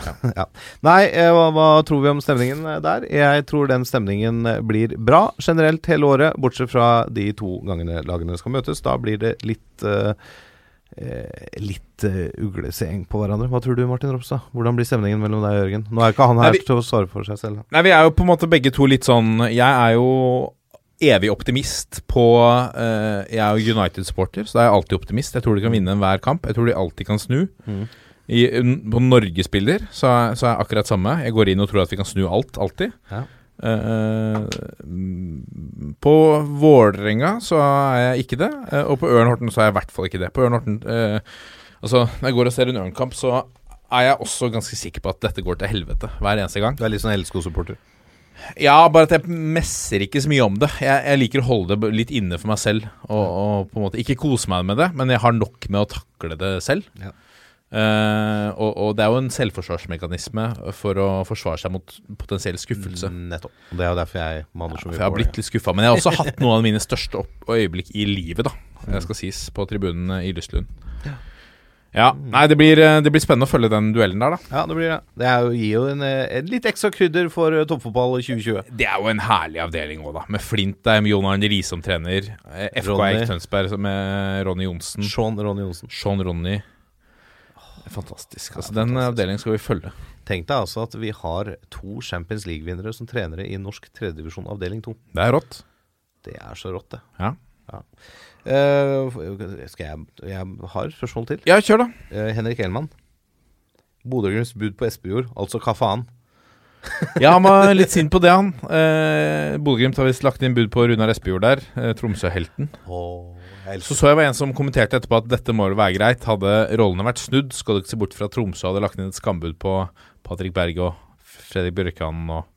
Ja. Nei, eh, hva, hva tror vi om stemningen eh, der? Jeg tror den stemningen eh, blir bra generelt hele året, bortsett fra de to gangene lagene skal møtes. Da blir det litt eh, eh, Litt uh, ugleseng på hverandre. Hva tror du, Martin Ropstad? Hvordan blir stemningen mellom deg og Jørgen? Nå er ikke han her Nei, vi- til å svare for seg selv. Nei, vi er jo på en måte begge to litt sånn Jeg er jo evig optimist på eh, Jeg er jo United-supporter, så da er jeg alltid optimist. Jeg tror de kan vinne enhver kamp. Jeg tror de alltid kan snu. Mm. I, på norgesbilder så, så er jeg akkurat samme. Jeg går inn og tror at vi kan snu alt, alltid. Ja. Mm, på Vålerenga så er jeg ikke det, uh, og på Ørn Horten så er jeg i hvert fall ikke det. På Ørn Horten eh, Altså, når jeg går og ser en Ørn-kamp, så er jeg også ganske sikker på at dette går til helvete hver eneste gang. Du er litt sånn LSK-supporter. Ja, bare at jeg messer ikke så mye om det. Jeg, jeg liker å holde det litt inne for meg selv. Og, og på en måte ikke kose meg med det, men jeg har nok med å takle det selv. Ja. Eh, og, og det er jo en selvforsvarsmekanisme for å forsvare seg mot potensiell skuffelse. Nettopp. Og Det er jo derfor jeg maner så For mye jeg har blitt litt skuffa. Men jeg har også hatt noen av mine største opp øyeblikk i livet, da. Det skal sies, på tribunen i Lystlund. Ja. Nei, det blir, eh, det blir spennende å følge den duellen der, da. Ja, det blir det. Det er jo, gir jo en, eh, en litt ekstra krydder for eh, toppfotball 2020. Det er jo en herlig avdeling òg, da. Med Flint der, med Jon Arne Riise som trener. eh, FK. Eik Tønsberg med Ronny Johnsen. Sean Ronny Johnsen. Sean Ronny. Fantastisk. Altså, den avdelingen skal vi følge. Tenk deg altså at vi har to Champions League-vinnere som trenere i norsk tredjedivisjon avdeling 2. Det er rått. Det er så rått, det. Ja. Eh, skal jeg Jeg har spørsmål til. Ja, kjør, da. Uh, Henrik Elman. Bodø-Glimts bud på Espejord, altså hva faen? Ja, han var litt sint på det, han. Eh, Bodø-Glimt har visst lagt inn bud på Runar Espejord der. Eh, Tromsø-helten. Jeg Så så jeg var en som kommenterte etterpå at dette må være greit. Hadde rollene vært snudd, skal du ikke se bort fra at Tromsø hadde lagt inn et skambud på Patrick Berg og Fredrik Bjørkan og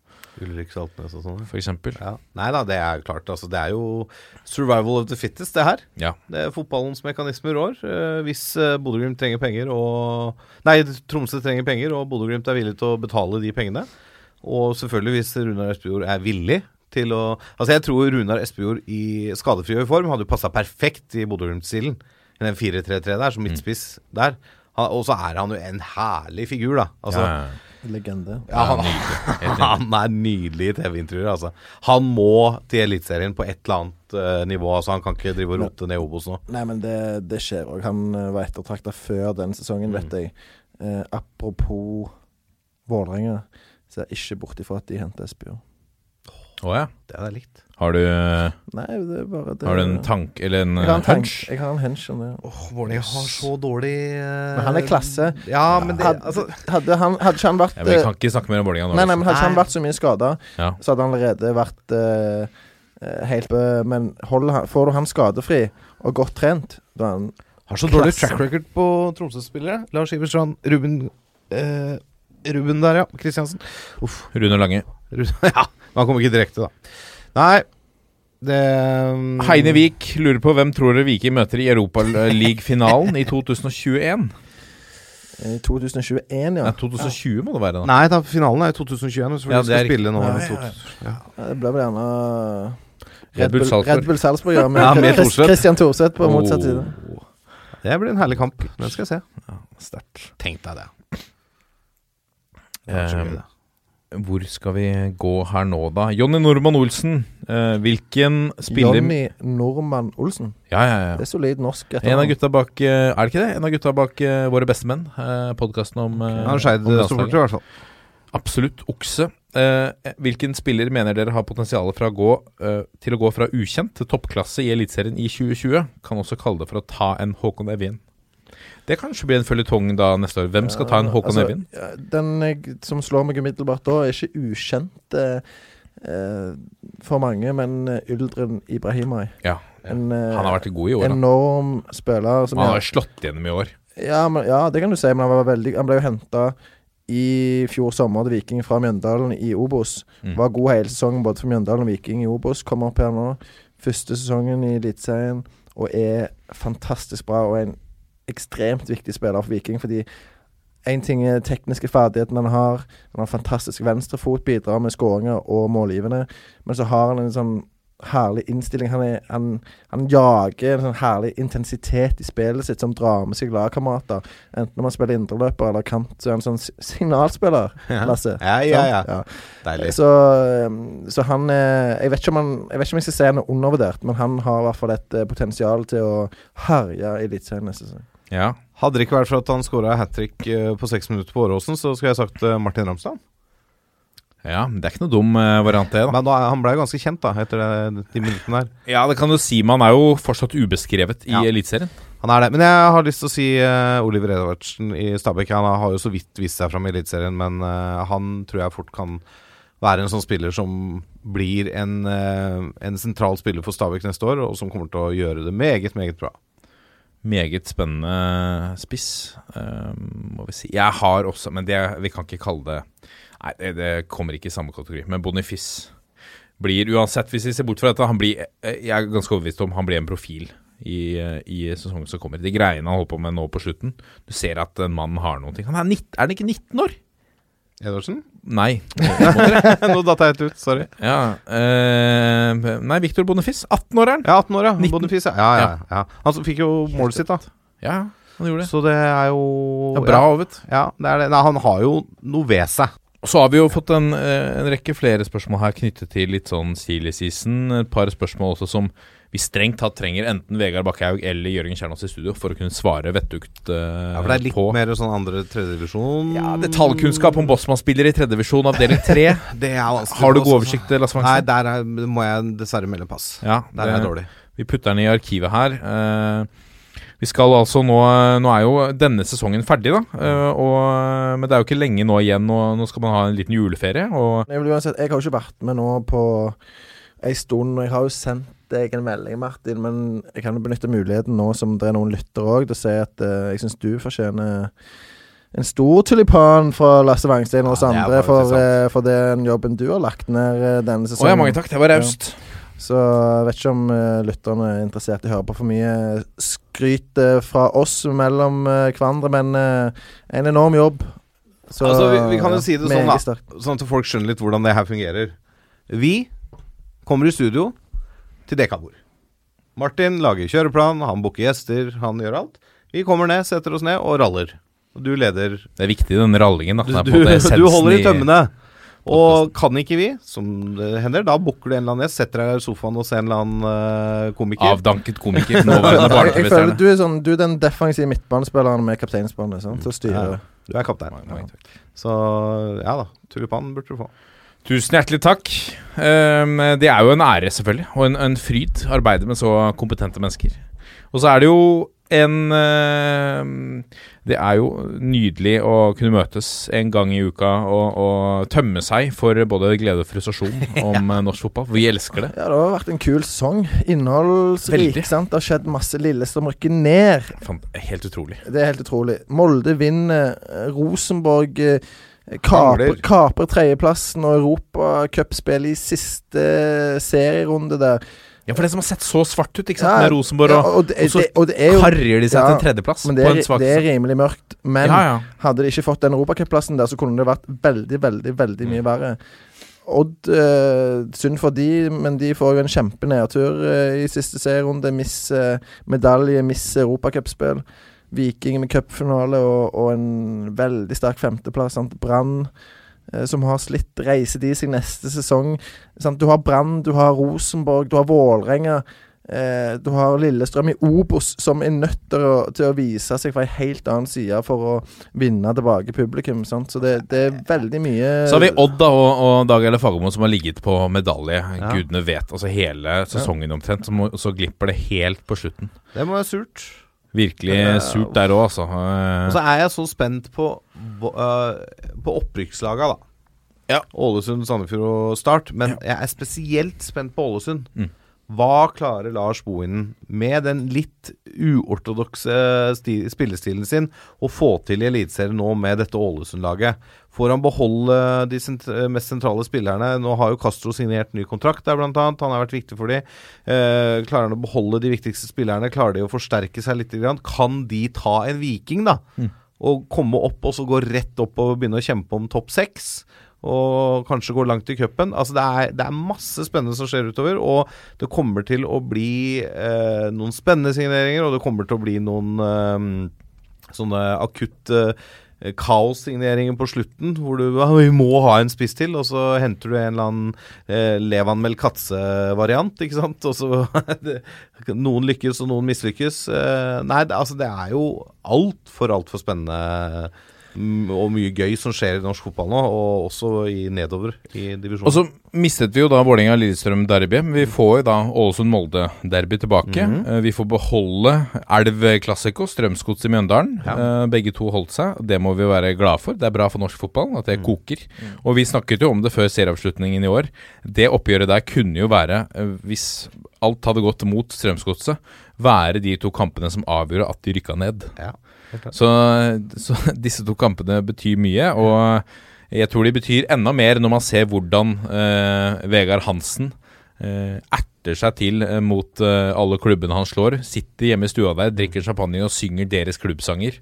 Ulrik Saltnes og sånn. for eksempel. Ja. Nei da, det er klart. Altså, det er jo survival of the fittest, det her. Ja. Det er fotballens mekanismer rår. Eh, hvis eh, Bodø-Glimt trenger penger og Nei, Tromsø trenger penger, og Bodø-Glimt er villig til å betale de pengene. Og selvfølgelig hvis Runar Espejord er villig til å Altså, jeg tror Runar Espejord i skadefri form hadde jo passa perfekt i Bodø-Glimt-stilen. I den 4-3-3 der, som midtspiss der. Og så er han jo en herlig figur, da. Altså, ja. Legende. ja, han, han er nydelig i TV-intervjuer, altså. Han må til Eliteserien på et eller annet uh, nivå. Altså, han kan ikke drive og rote ned Obos nå. Nei, men det, det skjer òg. Han eh, var ettertrakta før den sesongen, vet jeg. Eh, apropos Vålerenga, ser jeg ikke bort ifra at de henter Espejord. Å ja. Det hadde jeg likt. Har du, Nei, det er bare det. har du en tank eller en jeg har en eh, hunch? Jeg har en hunch om det. Åh, Vålerenga har så dårlig uh, Men han er klasse. Ja, men det altså, hadde, han, hadde ikke han vært Ja, men eh, kan ikke snakke mer om Vålerenga nå. Nei, nei, men hadde ikke han vært så mye skada, Ja. så hadde han allerede vært eh, helt uh, Men hold, får du han skadefri og godt trent, da er han Har så dårlig Klasse. track record på Tromsø-spillere. Lars Iverstrand, Ruben eh, Ruben der, ja. Kristiansen. Uff. Rune Lange. Ruben, ja, men han kom ikke direkte, da. Nei, det um... Heine Wiik lurer på hvem tror dere Viking møter i Europaliga-finalen i 2021? i 2021, ja. Nei, 2020 må det være, da. Nei, da, finalen er i 2021. Så Ja, vi det er skal spille nå. Ja, ja, ja. Ja. Ja, Det ble vel gjerne Red Bull Salzburg. Red Bull Salzburg, ja. Med, Ja, med Torset. Christian Thorseth på motsatt side. Oh. Det blir en herlig kamp. Den skal jeg se. Sterkt. Tenk deg det. Det hvor skal vi gå her nå, da? Jonny Normann Olsen. eh, hvilken spiller Jonny Normann Olsen. Ja, ja, ja. Det er solid norsk. En av gutta bak eh, Er det ikke det? En av gutta bak uh, Våre bestemenn. Uh, Podkasten om uh, Han er Skeid-supporter, i hvert fall. Absolutt. Okse. Eh, hvilken spiller mener dere har potensial gå, eh, til å gå fra ukjent til toppklasse i Eliteserien i 2020? Kan også kalle det for å ta en Håkon Evjen. Det kanskje blir en føljetong da neste år. Hvem skal ta en Håkon Altså, Evjen? Den som slår meg umiddelbart da, er ikke ukjent eh, eh, for mange, men Yldren Uldren Ibrahimai. Ja. En eh, Han har vært god i år, da. enorm spiller. Som Han har slått gjennom i år. ja, men, ja, det kan du si, men han, var veldig, han ble jo henta i fjor sommer til Viking fra Mjøndalen i Obos. Mm. Var god hele sesongen både for Mjøndalen og Viking i Obos. Kommer opp her nå. Første sesongen i Eliteserien og er fantastisk bra og en ekstremt viktig spiller for Viking. Fordi én ting er tekniske ferdighetene han har. Han har fantastisk venstrefot, bidrar med skåringer og målgivende. Men så har han en sånn herlig innstilling. Han, er, han, han jager en sånn herlig intensitet i spillet sitt som drar med seg lagkamerater. Enten når man spiller indreløper eller kant, så er han sånn signalspiller. Lasse. Ja, ja, ja. ja. Deilig. Så, um, så han jeg vet, han jeg vet ikke om jeg skal si han er undervurdert, men han har i hvert fall et eh, potensial til å herje i Eliteserien neste sesong. Ja. Hadde det ikke vært for at han skåra hat trick eh, på seks minutter på Åråsen, så skulle jeg sagt eh, Martin Ramstad. ja, det er ikke noe dum eh, variant, det. da Men da, han ble ganske kjent da etter det, de minuttene der. Ja, det kan du si. men han er jo fortsatt ubeskrevet i Ja. Eliteserien. Han er det. Men jeg har lyst til å si uh, Oliver Edvardsen i Stabæk. Han har jo så vidt vist seg fram i Eliteserien, men uh, han tror jeg fort kan være en sånn spiller som blir en, uh, en sentral spiller for Stabæk neste år, og som kommer til å gjøre det meget, meget bra. Meget spennende spiss, eh, må vi si. Jeg har også, men det, vi kan ikke kalle det Nei, det, det kommer ikke i samme kategori. Men Bonifis blir uansett, hvis vi ser bort fra dette han blir, eh, Jeg er ganske overbevist om han blir en profil i, eh, i sesongen som kommer. De greiene han holder på med nå på slutten. Du ser at en mann har noe. Han er, 19, er han ikke 19 år? Edvardsen? Nei. Nå datt jeg helt ut, sorry. Ja, eh, nei, Victor Bonifice. 18 år er. Ja, 18 år, ja. 19. Ja. Ja, ja, ja. Han fikk jo målet sitt, da. Ja, han gjorde det. Så det er jo Ja, bra, vet Ja, det er det. Nei, han har jo noe ved seg. Så har vi jo fått en, eh, en rekke flere spørsmål her knyttet til litt sånn silly season. Et par spørsmål også som vi strengt tatt trenger enten Vegard Bakkehaug eller Jørgen Kjernås i studio for å kunne svare vettugt eh, Ja, for det er litt på. mer sånn andre tredjedivisjon. Ja, Detaljkunnskap om Bossmann-spillere i tredjedivisjon avdeling tre. Det er vanskelig. Har du god altså. oversikt, Lasse Nei, der er, må jeg dessverre melde pass. Ja, Der er jeg dårlig. Vi putter den i arkivet her. Uh, vi skal altså nå Nå er jo denne sesongen ferdig, da. eh, og, men det er jo ikke lenge nå igjen. Nå, nå skal man ha en liten juleferie. Og Jeg, vil uansett, jeg har jo ikke vært med nå på ei stund. Jeg har jo sendt deg en melding, Martin, men jeg kan jo benytte muligheten nå som det er noen lyttere òg, til å si at uh, jeg syns du fortjener en stor tulipan fra Lasse Wangstein og oss Ja, andre for, eh, for den jobben du har lagt ned eh, denne Å sesongen. ja, mange takk. Det var raust. Så jeg vet ikke om uh, lytterne er interessert i å høre på for mye skryt fra oss mellom uh, hverandre, men en enorm jobb. Så, Altså, vi- vi kan jo si det sånn, da. Sånn at folk skjønner litt hvordan det her fungerer. Vi kommer i studio til dekabord. Martin lager kjøreplan, han booker gjester, han gjør alt. Vi kommer ned, setter oss ned og raller. Og du leder Det er viktig, den rallingen. Da. Du, du, du holder i tømmene. Og kan ikke vi, som det hender, da booker du en eller annen gjest, setter deg i sofaen og ser en eller annen eh, komiker. Avdanket komiker. Nåværende Jeg, jeg føler du er sånn Du er den defensive midtbanespilleren med kapteinsbåndet Så styrer. Ja. Du er kaptein. Så ja da, tulipan burde du få. Tusen hjertelig takk. Um, det er jo en ære, selvfølgelig, og en, en fryd å arbeide med så kompetente mennesker. Og så er det jo en um, Det er jo nydelig å kunne møtes en gang i uka og, og tømme seg for både glede og frustrasjon om eh, norsk fotball. Vi elsker det. Ja, det har vært en kul sesong. Innholdsrik. Sant? Det har skjedd masse. Lillestrøm rykker ned. Helt utrolig. Det er helt utrolig. Molde vinner. eh, Rosenborg eh, kaper, kaper tredjeplassen og europacupspill i siste serierunde der. Ja, for det som har sett så svart ut, ikke sant, Ja, med Rosenborg, Ja, og, og, det, og så det, og det er jo karrer de seg Ja, til en tredjeplass Men det er, det er rimelig mørkt. Men hadde de ikke fått den europacupplassen der, så kunne det vært veldig, veldig veldig mye verre. Odd eh, Synd for de, men de får jo en kjempenedtur uh, i siste serierunde. Miss eh, medalje, miss europacupspill. Viking med cupfinale og, og en veldig sterk femteplass. Brann eh, som har slitt. Reiser de seg neste sesong? Sant? Du har Brann, du har Rosenborg, du har Vålerenga. Eh, du har Lillestrøm i Obos, som er nødt til å, til å vise seg fra en helt annen side for å vinne tilbake publikum. Sant? Så det, det er veldig mye Så har vi Odd da, og, og Dag Eller Fagermo som har ligget på medalje. Ja. Gudene vet. Altså hele sesongen omtrent. Så, må, så glipper det helt på slutten. Det må være surt. Virkelig surt der òg, altså. Eh, Og så er jeg så spent på, øh, på opprykkslaga, da. Ja. Ålesund, Sandefjord og Start. Men jeg er spesielt spent på Ålesund. Mm. Hva klarer Lars Bohinen med den litt uortodokse spillestilen sin å få til i Eliteserien nå med dette Ålesund-laget? Får han beholde de sent mest sentrale spillerne? Nå har jo Castro signert ny kontrakt der, blant annet. Han har vært viktig for de. Eh, klarer han å beholde de viktigste spillerne? Klarer de å forsterke seg litt? Kan de ta en Viking, da? Og komme opp og så gå rett opp og begynne å kjempe om topp seks? Og kanskje gå langt i cupen. Altså det, er, det er masse spennende som skjer utover. Og det kommer til å bli eh, noen spennende signeringer, og det kommer til å bli noen eh, sånne akutte eh, kaossigneringer på slutten, hvor du ja, vi må ha en spiss til, og så henter du en eller annen eh, Levan Melkatze-variant, ikke sant. Og så Noen lykkes, og noen mislykkes. Eh, nei, det, altså det er jo altfor, altfor spennende mm, og mye gøy som skjer i norsk fotball nå, og også i nedover i divisjonen. Mistet vi jo da Vålerenga-Lillestrøm-derby. Vi får jo da Ålesund-Molde-derby tilbake. Mm -hmm. Vi får beholde Elv Classico, Strømsgods i Mjøndalen. Ja. Eh, Begge to holdt seg. Det må vi være glade for. Det er bra for norsk fotball at det Mm. koker. Og vi snakket jo om det før serieavslutningen i år. Det oppgjøret der kunne jo være, eh, hvis alt hadde gått mot Strømsgodset, være de to kampene som avgjorde at de rykka ned. Ja. Så, så disse to kampene betyr mye, og jeg tror de betyr enda mer når man ser hvordan eh, Vegard Hansen eh, erter seg til eh, mot eh, alle klubbene han slår. Sitter hjemme i stua der, drikker champagne og synger deres klubbsanger.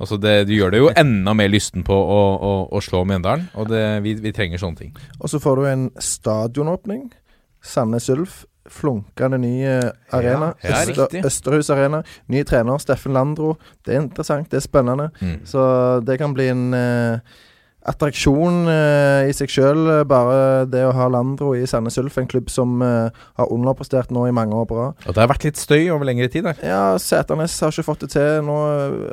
Altså det, du gjør det jo enda mer lysten på å, å, å slå Mjøndalen, og det, vi, vi trenger sånne ting. Og så får du en stadionåpning. Sandnes Ulf. Flunkende ny eh, arena. ja, Øster. Østerhus arena. Ny trener, Steffen Landro. Det er interessant, det er spennende. Mm. Så det kan bli en eh, attraksjon eh, i seg sjøl, bare det å ha Landro i Sandnes Ulf. En klubb som eh, har underprestert nå i mange år på rad. Og det har vært litt støy over lengre tid der. Ja, Sæternes har ikke fått det til. Nå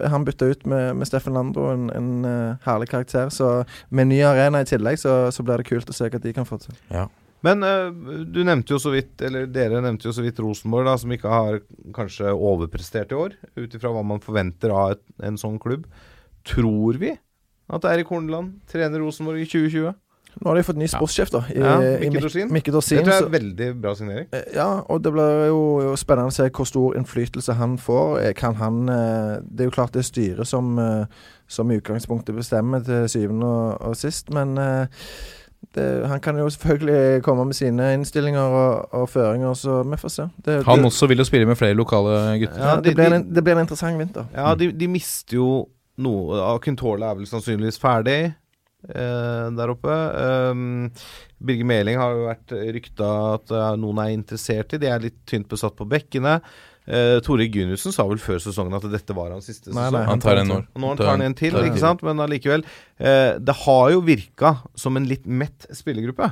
er han bytta ut med, med Steffen Landro, en, en uh, herlig karakter. Så med ny arena i tillegg, så, så blir det kult å se hva de kan få til. Men øh, du nevnte jo så vidt, eller dere nevnte jo så vidt Rosenborg, da, som ikke har kanskje overprestert i år, ut ifra hva man forventer av et, en sånn klubb. Tror vi at Eirik Horneland trener Rosenborg i 2020? Nå har de fått ny sportssjef, da. I, Ja, Mikke Dorsin. Mikke Det Dorsin. tror jeg er en veldig bra signering. Eh, Ja, og det blir jo, jo spennende å se hvor stor innflytelse han får. Eh, Kan han eh, Det er jo klart det er styret som, som i utgangspunktet bestemmer til syvende og, og sist, men det, han kan jo selvfølgelig komme med sine innstillinger og, og føringer, så vi får se. Det, Han det, også vil jo spille med flere lokale gutter. ja, Ja, det, blir en, det blir en interessant vinter. Ja, de, de mister jo noe Akuntola er vel sannsynligvis ferdig eh, der oppe. Um, Birger Meling har jo vært rykta at eh, noen er interessert i. De er litt tynt besatt på bekkene. Tore Gunussen sa vel før sesongen at dette var hans siste Nei, sesong. nei, Han tar en år. Og nå tar han en til, ikke sant? Men allikevel. eh, det har jo virka som en litt mett spillergruppe.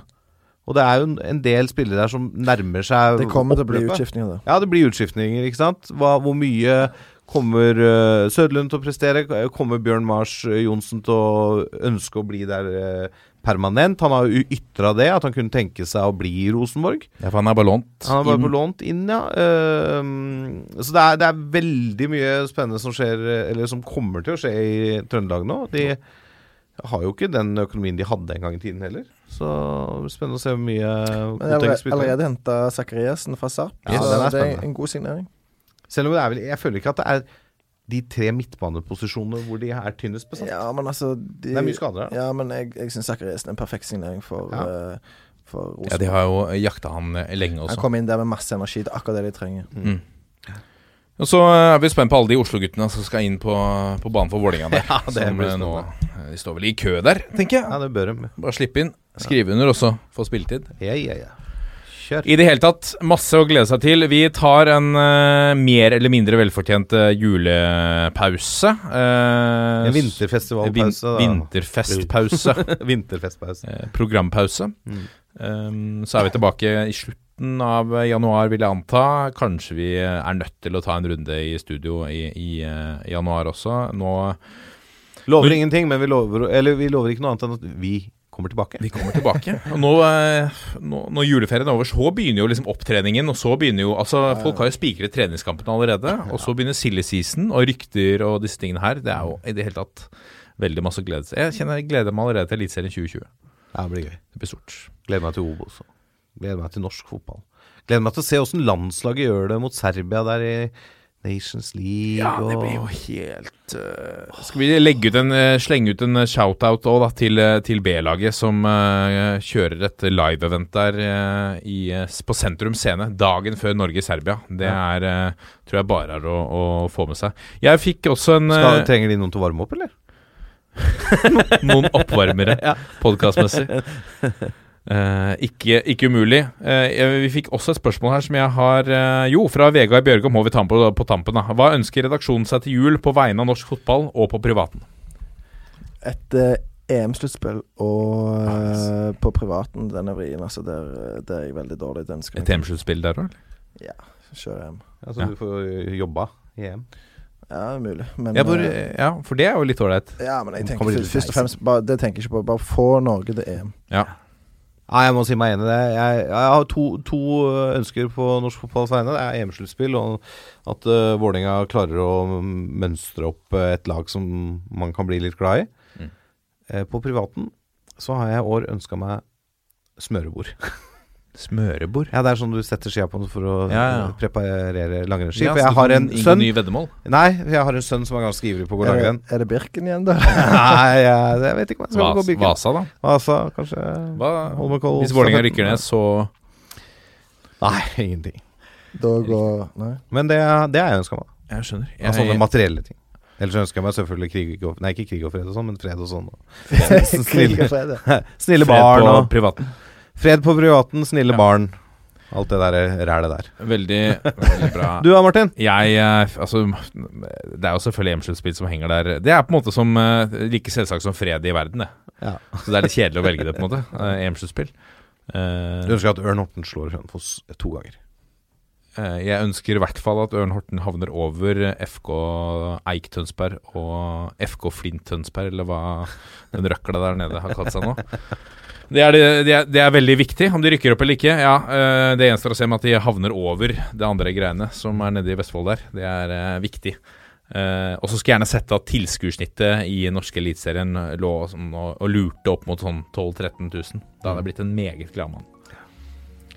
Og det er jo en- en del spillere der som nærmer seg Det kommer til å bli utskiftninger da. Ja, det blir utskiftninger, ikke sant. Hva, hvor mye kommer uh, Søderlund til å prestere? Kommer Bjørn Mars eh, Johnsen til å ønske å bli der uh, permanent? Han har jo ytra det, at han kunne tenke seg å bli i Rosenborg. Ja, for han er bare lånt. Han er bare inn. lånt inn, ja. Uh, så det er, det er veldig mye spennende som skjer, eller som kommer til å skje i Trøndelag nå. De har jo ikke den økonomien de hadde en gang i tiden heller. Så spennende å se hvor mye Men jeg har Koteng allerede, spiller. allerede henta Zakariassen fra Sarp, Ja, så er det er en god signering. Selv om det er vel Jeg føler ikke at det er de tre midtbaneposisjonene hvor de er tynnest besatt. Ja, men altså de, Det er mye skader, der. Ja, men jeg, jeg syns Zakariassen er en perfekt signering for, Ja. uh. Ja, de har jo jakta han lenge lenge Han kom inn der med masse energi. Det er akkurat det de trenger. Mm. Og så eh, er vi spent på alle de Oslo-guttene som skal inn på, på banen for Vålerenga der. Ja, det som blir eh, nå eh, De står vel i kø der, tenker jeg. Ja, det bør de. Bare slippe inn, skrive under, og så få spilletid. Ja, ja, ja. Kjør. I det hele tatt, masse å glede seg til. Vi tar en uh, mer eller mindre velfortjent uh, julepause. Uh, En vinterfestivalpause. da. vinterfestpause. Vinterfestpause. Programpause. Mm. Um, så er vi tilbake i slutten av januar, vil jeg anta. Kanskje vi er nødt til å ta en runde i studio i, i januar også. Nå Lover ingenting, men vi lover, eller vi lover ikke noe annet enn at vi kommer tilbake. Vi kommer tilbake. Og nå, eh, nå, når juleferien er over, så begynner jo liksom opptreningen. Og så begynner jo Altså, folk har jo spikret treningskampene allerede. Og så begynner silly season og rykter og disse tingene her. Det er jo i det hele tatt veldig masse glede. Jeg kjenner jeg gleder meg allerede til Eliteserien 2020. Ja, det blir gøy. Det blir stort. Gleder meg til Obos. også. Gleder meg til norsk fotball. Gleder meg til å se åssen landslaget gjør det mot Serbia der i Nations League. Ja, det blir jo helt uh... Skal vi legge ut en, eh, slenge ut en eh, shout-out òg, da, til, til B-laget, som uh, kjører et live-event der uh, i, på Sentrum Scene dagen før Norge-Serbia. Det er, tror jeg bare er å, å få med seg. Jeg fikk også en Skal, trenger de noen til å varme opp, eller? noen oppvarmere podkastmessig. Eh, ikke, ikke umulig. Uh, vi fikk også et spørsmål her som jeg har uh, Jo, fra Vegard Bjørgom må vi ta med på, på tampen. da Hva ønsker redaksjonen seg til jul på vegne av norsk fotball og på privaten? Et EM-sluttspill og eh, på privaten, den er vrien. Altså, der, det er jeg veldig dårlig. Den skal Et EM-sluttspill der òg? kjøre hjem. Altså, Ja. Du får jobba i EM. Ja, det er mulig. Men Ja, eh, ja, for det er jo litt ålreit. ja, men jeg tenker først, først og fremst bare, Det tenker jeg ikke på. Bare få Norge til EM. Ja. Nei, jeg må si meg enig i det. Jeg, jeg har to, to ønsker på norsk fotballs vegne. Det er EM-sluttspill, og at uh, Vålerenga klarer å mønstre opp eh, et lag som man kan bli litt glad i. Mm. Uh, på privaten så har jeg i år ønska meg smørebord. Smørebord. Ja, Det er sånn du setter skia på for å Ja, ja. preparere langrennsski. Ja, for jeg har en sønn sønn ny veddemål. Nei, jeg har en sønn som er ganske ivrig på å gå langrenn. det, er det Birken igjen, da? Nei, jeg, jeg vet ikke om jeg skal gå Vas, Birken. Vasa, da. Vasa, kanskje. Hva, Holmenkollen, hvis Vålerenga rykker ned, så Nei, ingenting. Da går Nei. Men det, det er jeg ønska meg. Jeg skjønner. Altså sånne materielle ting. Ellers ønsker jeg meg selvfølgelig krig og Nei, ikke krig og fred og sånn, men fred og sånn. og Krig Snille, og fred, ja. snille fred barn på og privaten. Fred på privaten, snille barn. Alt det der rælet der. Veldig, veldig bra. Du da, Martin? Jeg eh, Altså, det er jo selvfølgelig EM-sluttspill som henger der. Det er på en måte som eh, like selvsagt som fred i verden, det. Ja. Så det er litt kjedelig å velge det, på en måte. eh, EM-sluttspill. Eh, Du ønsker at Ørn Horten slår Hønefoss to ganger. jeg ønsker i hvert fall at Ørn Horten havner over FK Eik Tønsberg og FK Flint Tønsberg, eller hva den røkla der nede har kalt seg nå. Det er, det, det, er, det er veldig viktig, om de rykker opp eller ikke. Ja, eh, Det gjenstår å se med at de havner over det andre greiene som er nede i Vestfold der. Det er eh, viktig. Eh, og så skulle jeg gjerne sett at tilskuersnittet i norske eliteserien lå sånn og, og lurte opp mot sånn 12 000-13 000. Da hadde jeg blitt en meget glad mann.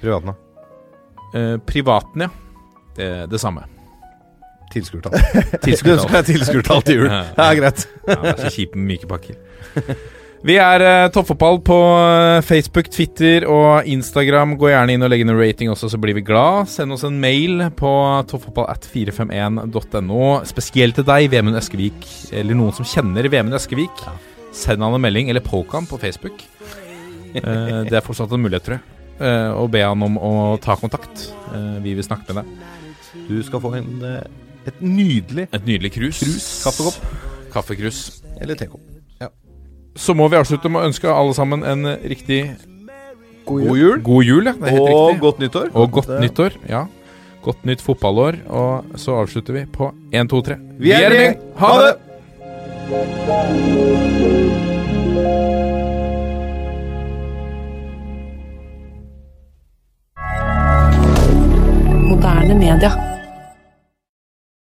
Privaten, da? Eh, privaten, ja. Det, det samme. Tilskuertall. Du Tilskuertall. til jul. Det er greit. Ja, det er så kjipt med myke pakker. Vi er uh, Toppfotball på eh, Facebook, Twitter og Instagram. Gå gjerne inn og legg inn en rating også, så blir vi glad. Send oss en mail på toppfotballat451.no. Spesielt til deg, Vemund Eskevik, eller noen som kjenner Vemund Eskevik. Send han en melding, eller poke han på Facebook. Uh, det er fortsatt en mulighet, tror jeg. Uh, og be han om å ta kontakt. Vi vil snakke med deg. Du skal få en, et nydelig Et nydelig krus. Kaffekopp. Kaffekrus. eller tekopp. Så må vi avslutte med å ønske alle sammen en riktig God God jul. god jul. Ja. Det er helt Og riktig. godt nyttår. Og godt Godt, ja. nyttår. Ja. Godt nytt fotballår. Og så avslutter vi på 1, 2, 3. Vi er en med. gjeng. Ha det! Moderne media.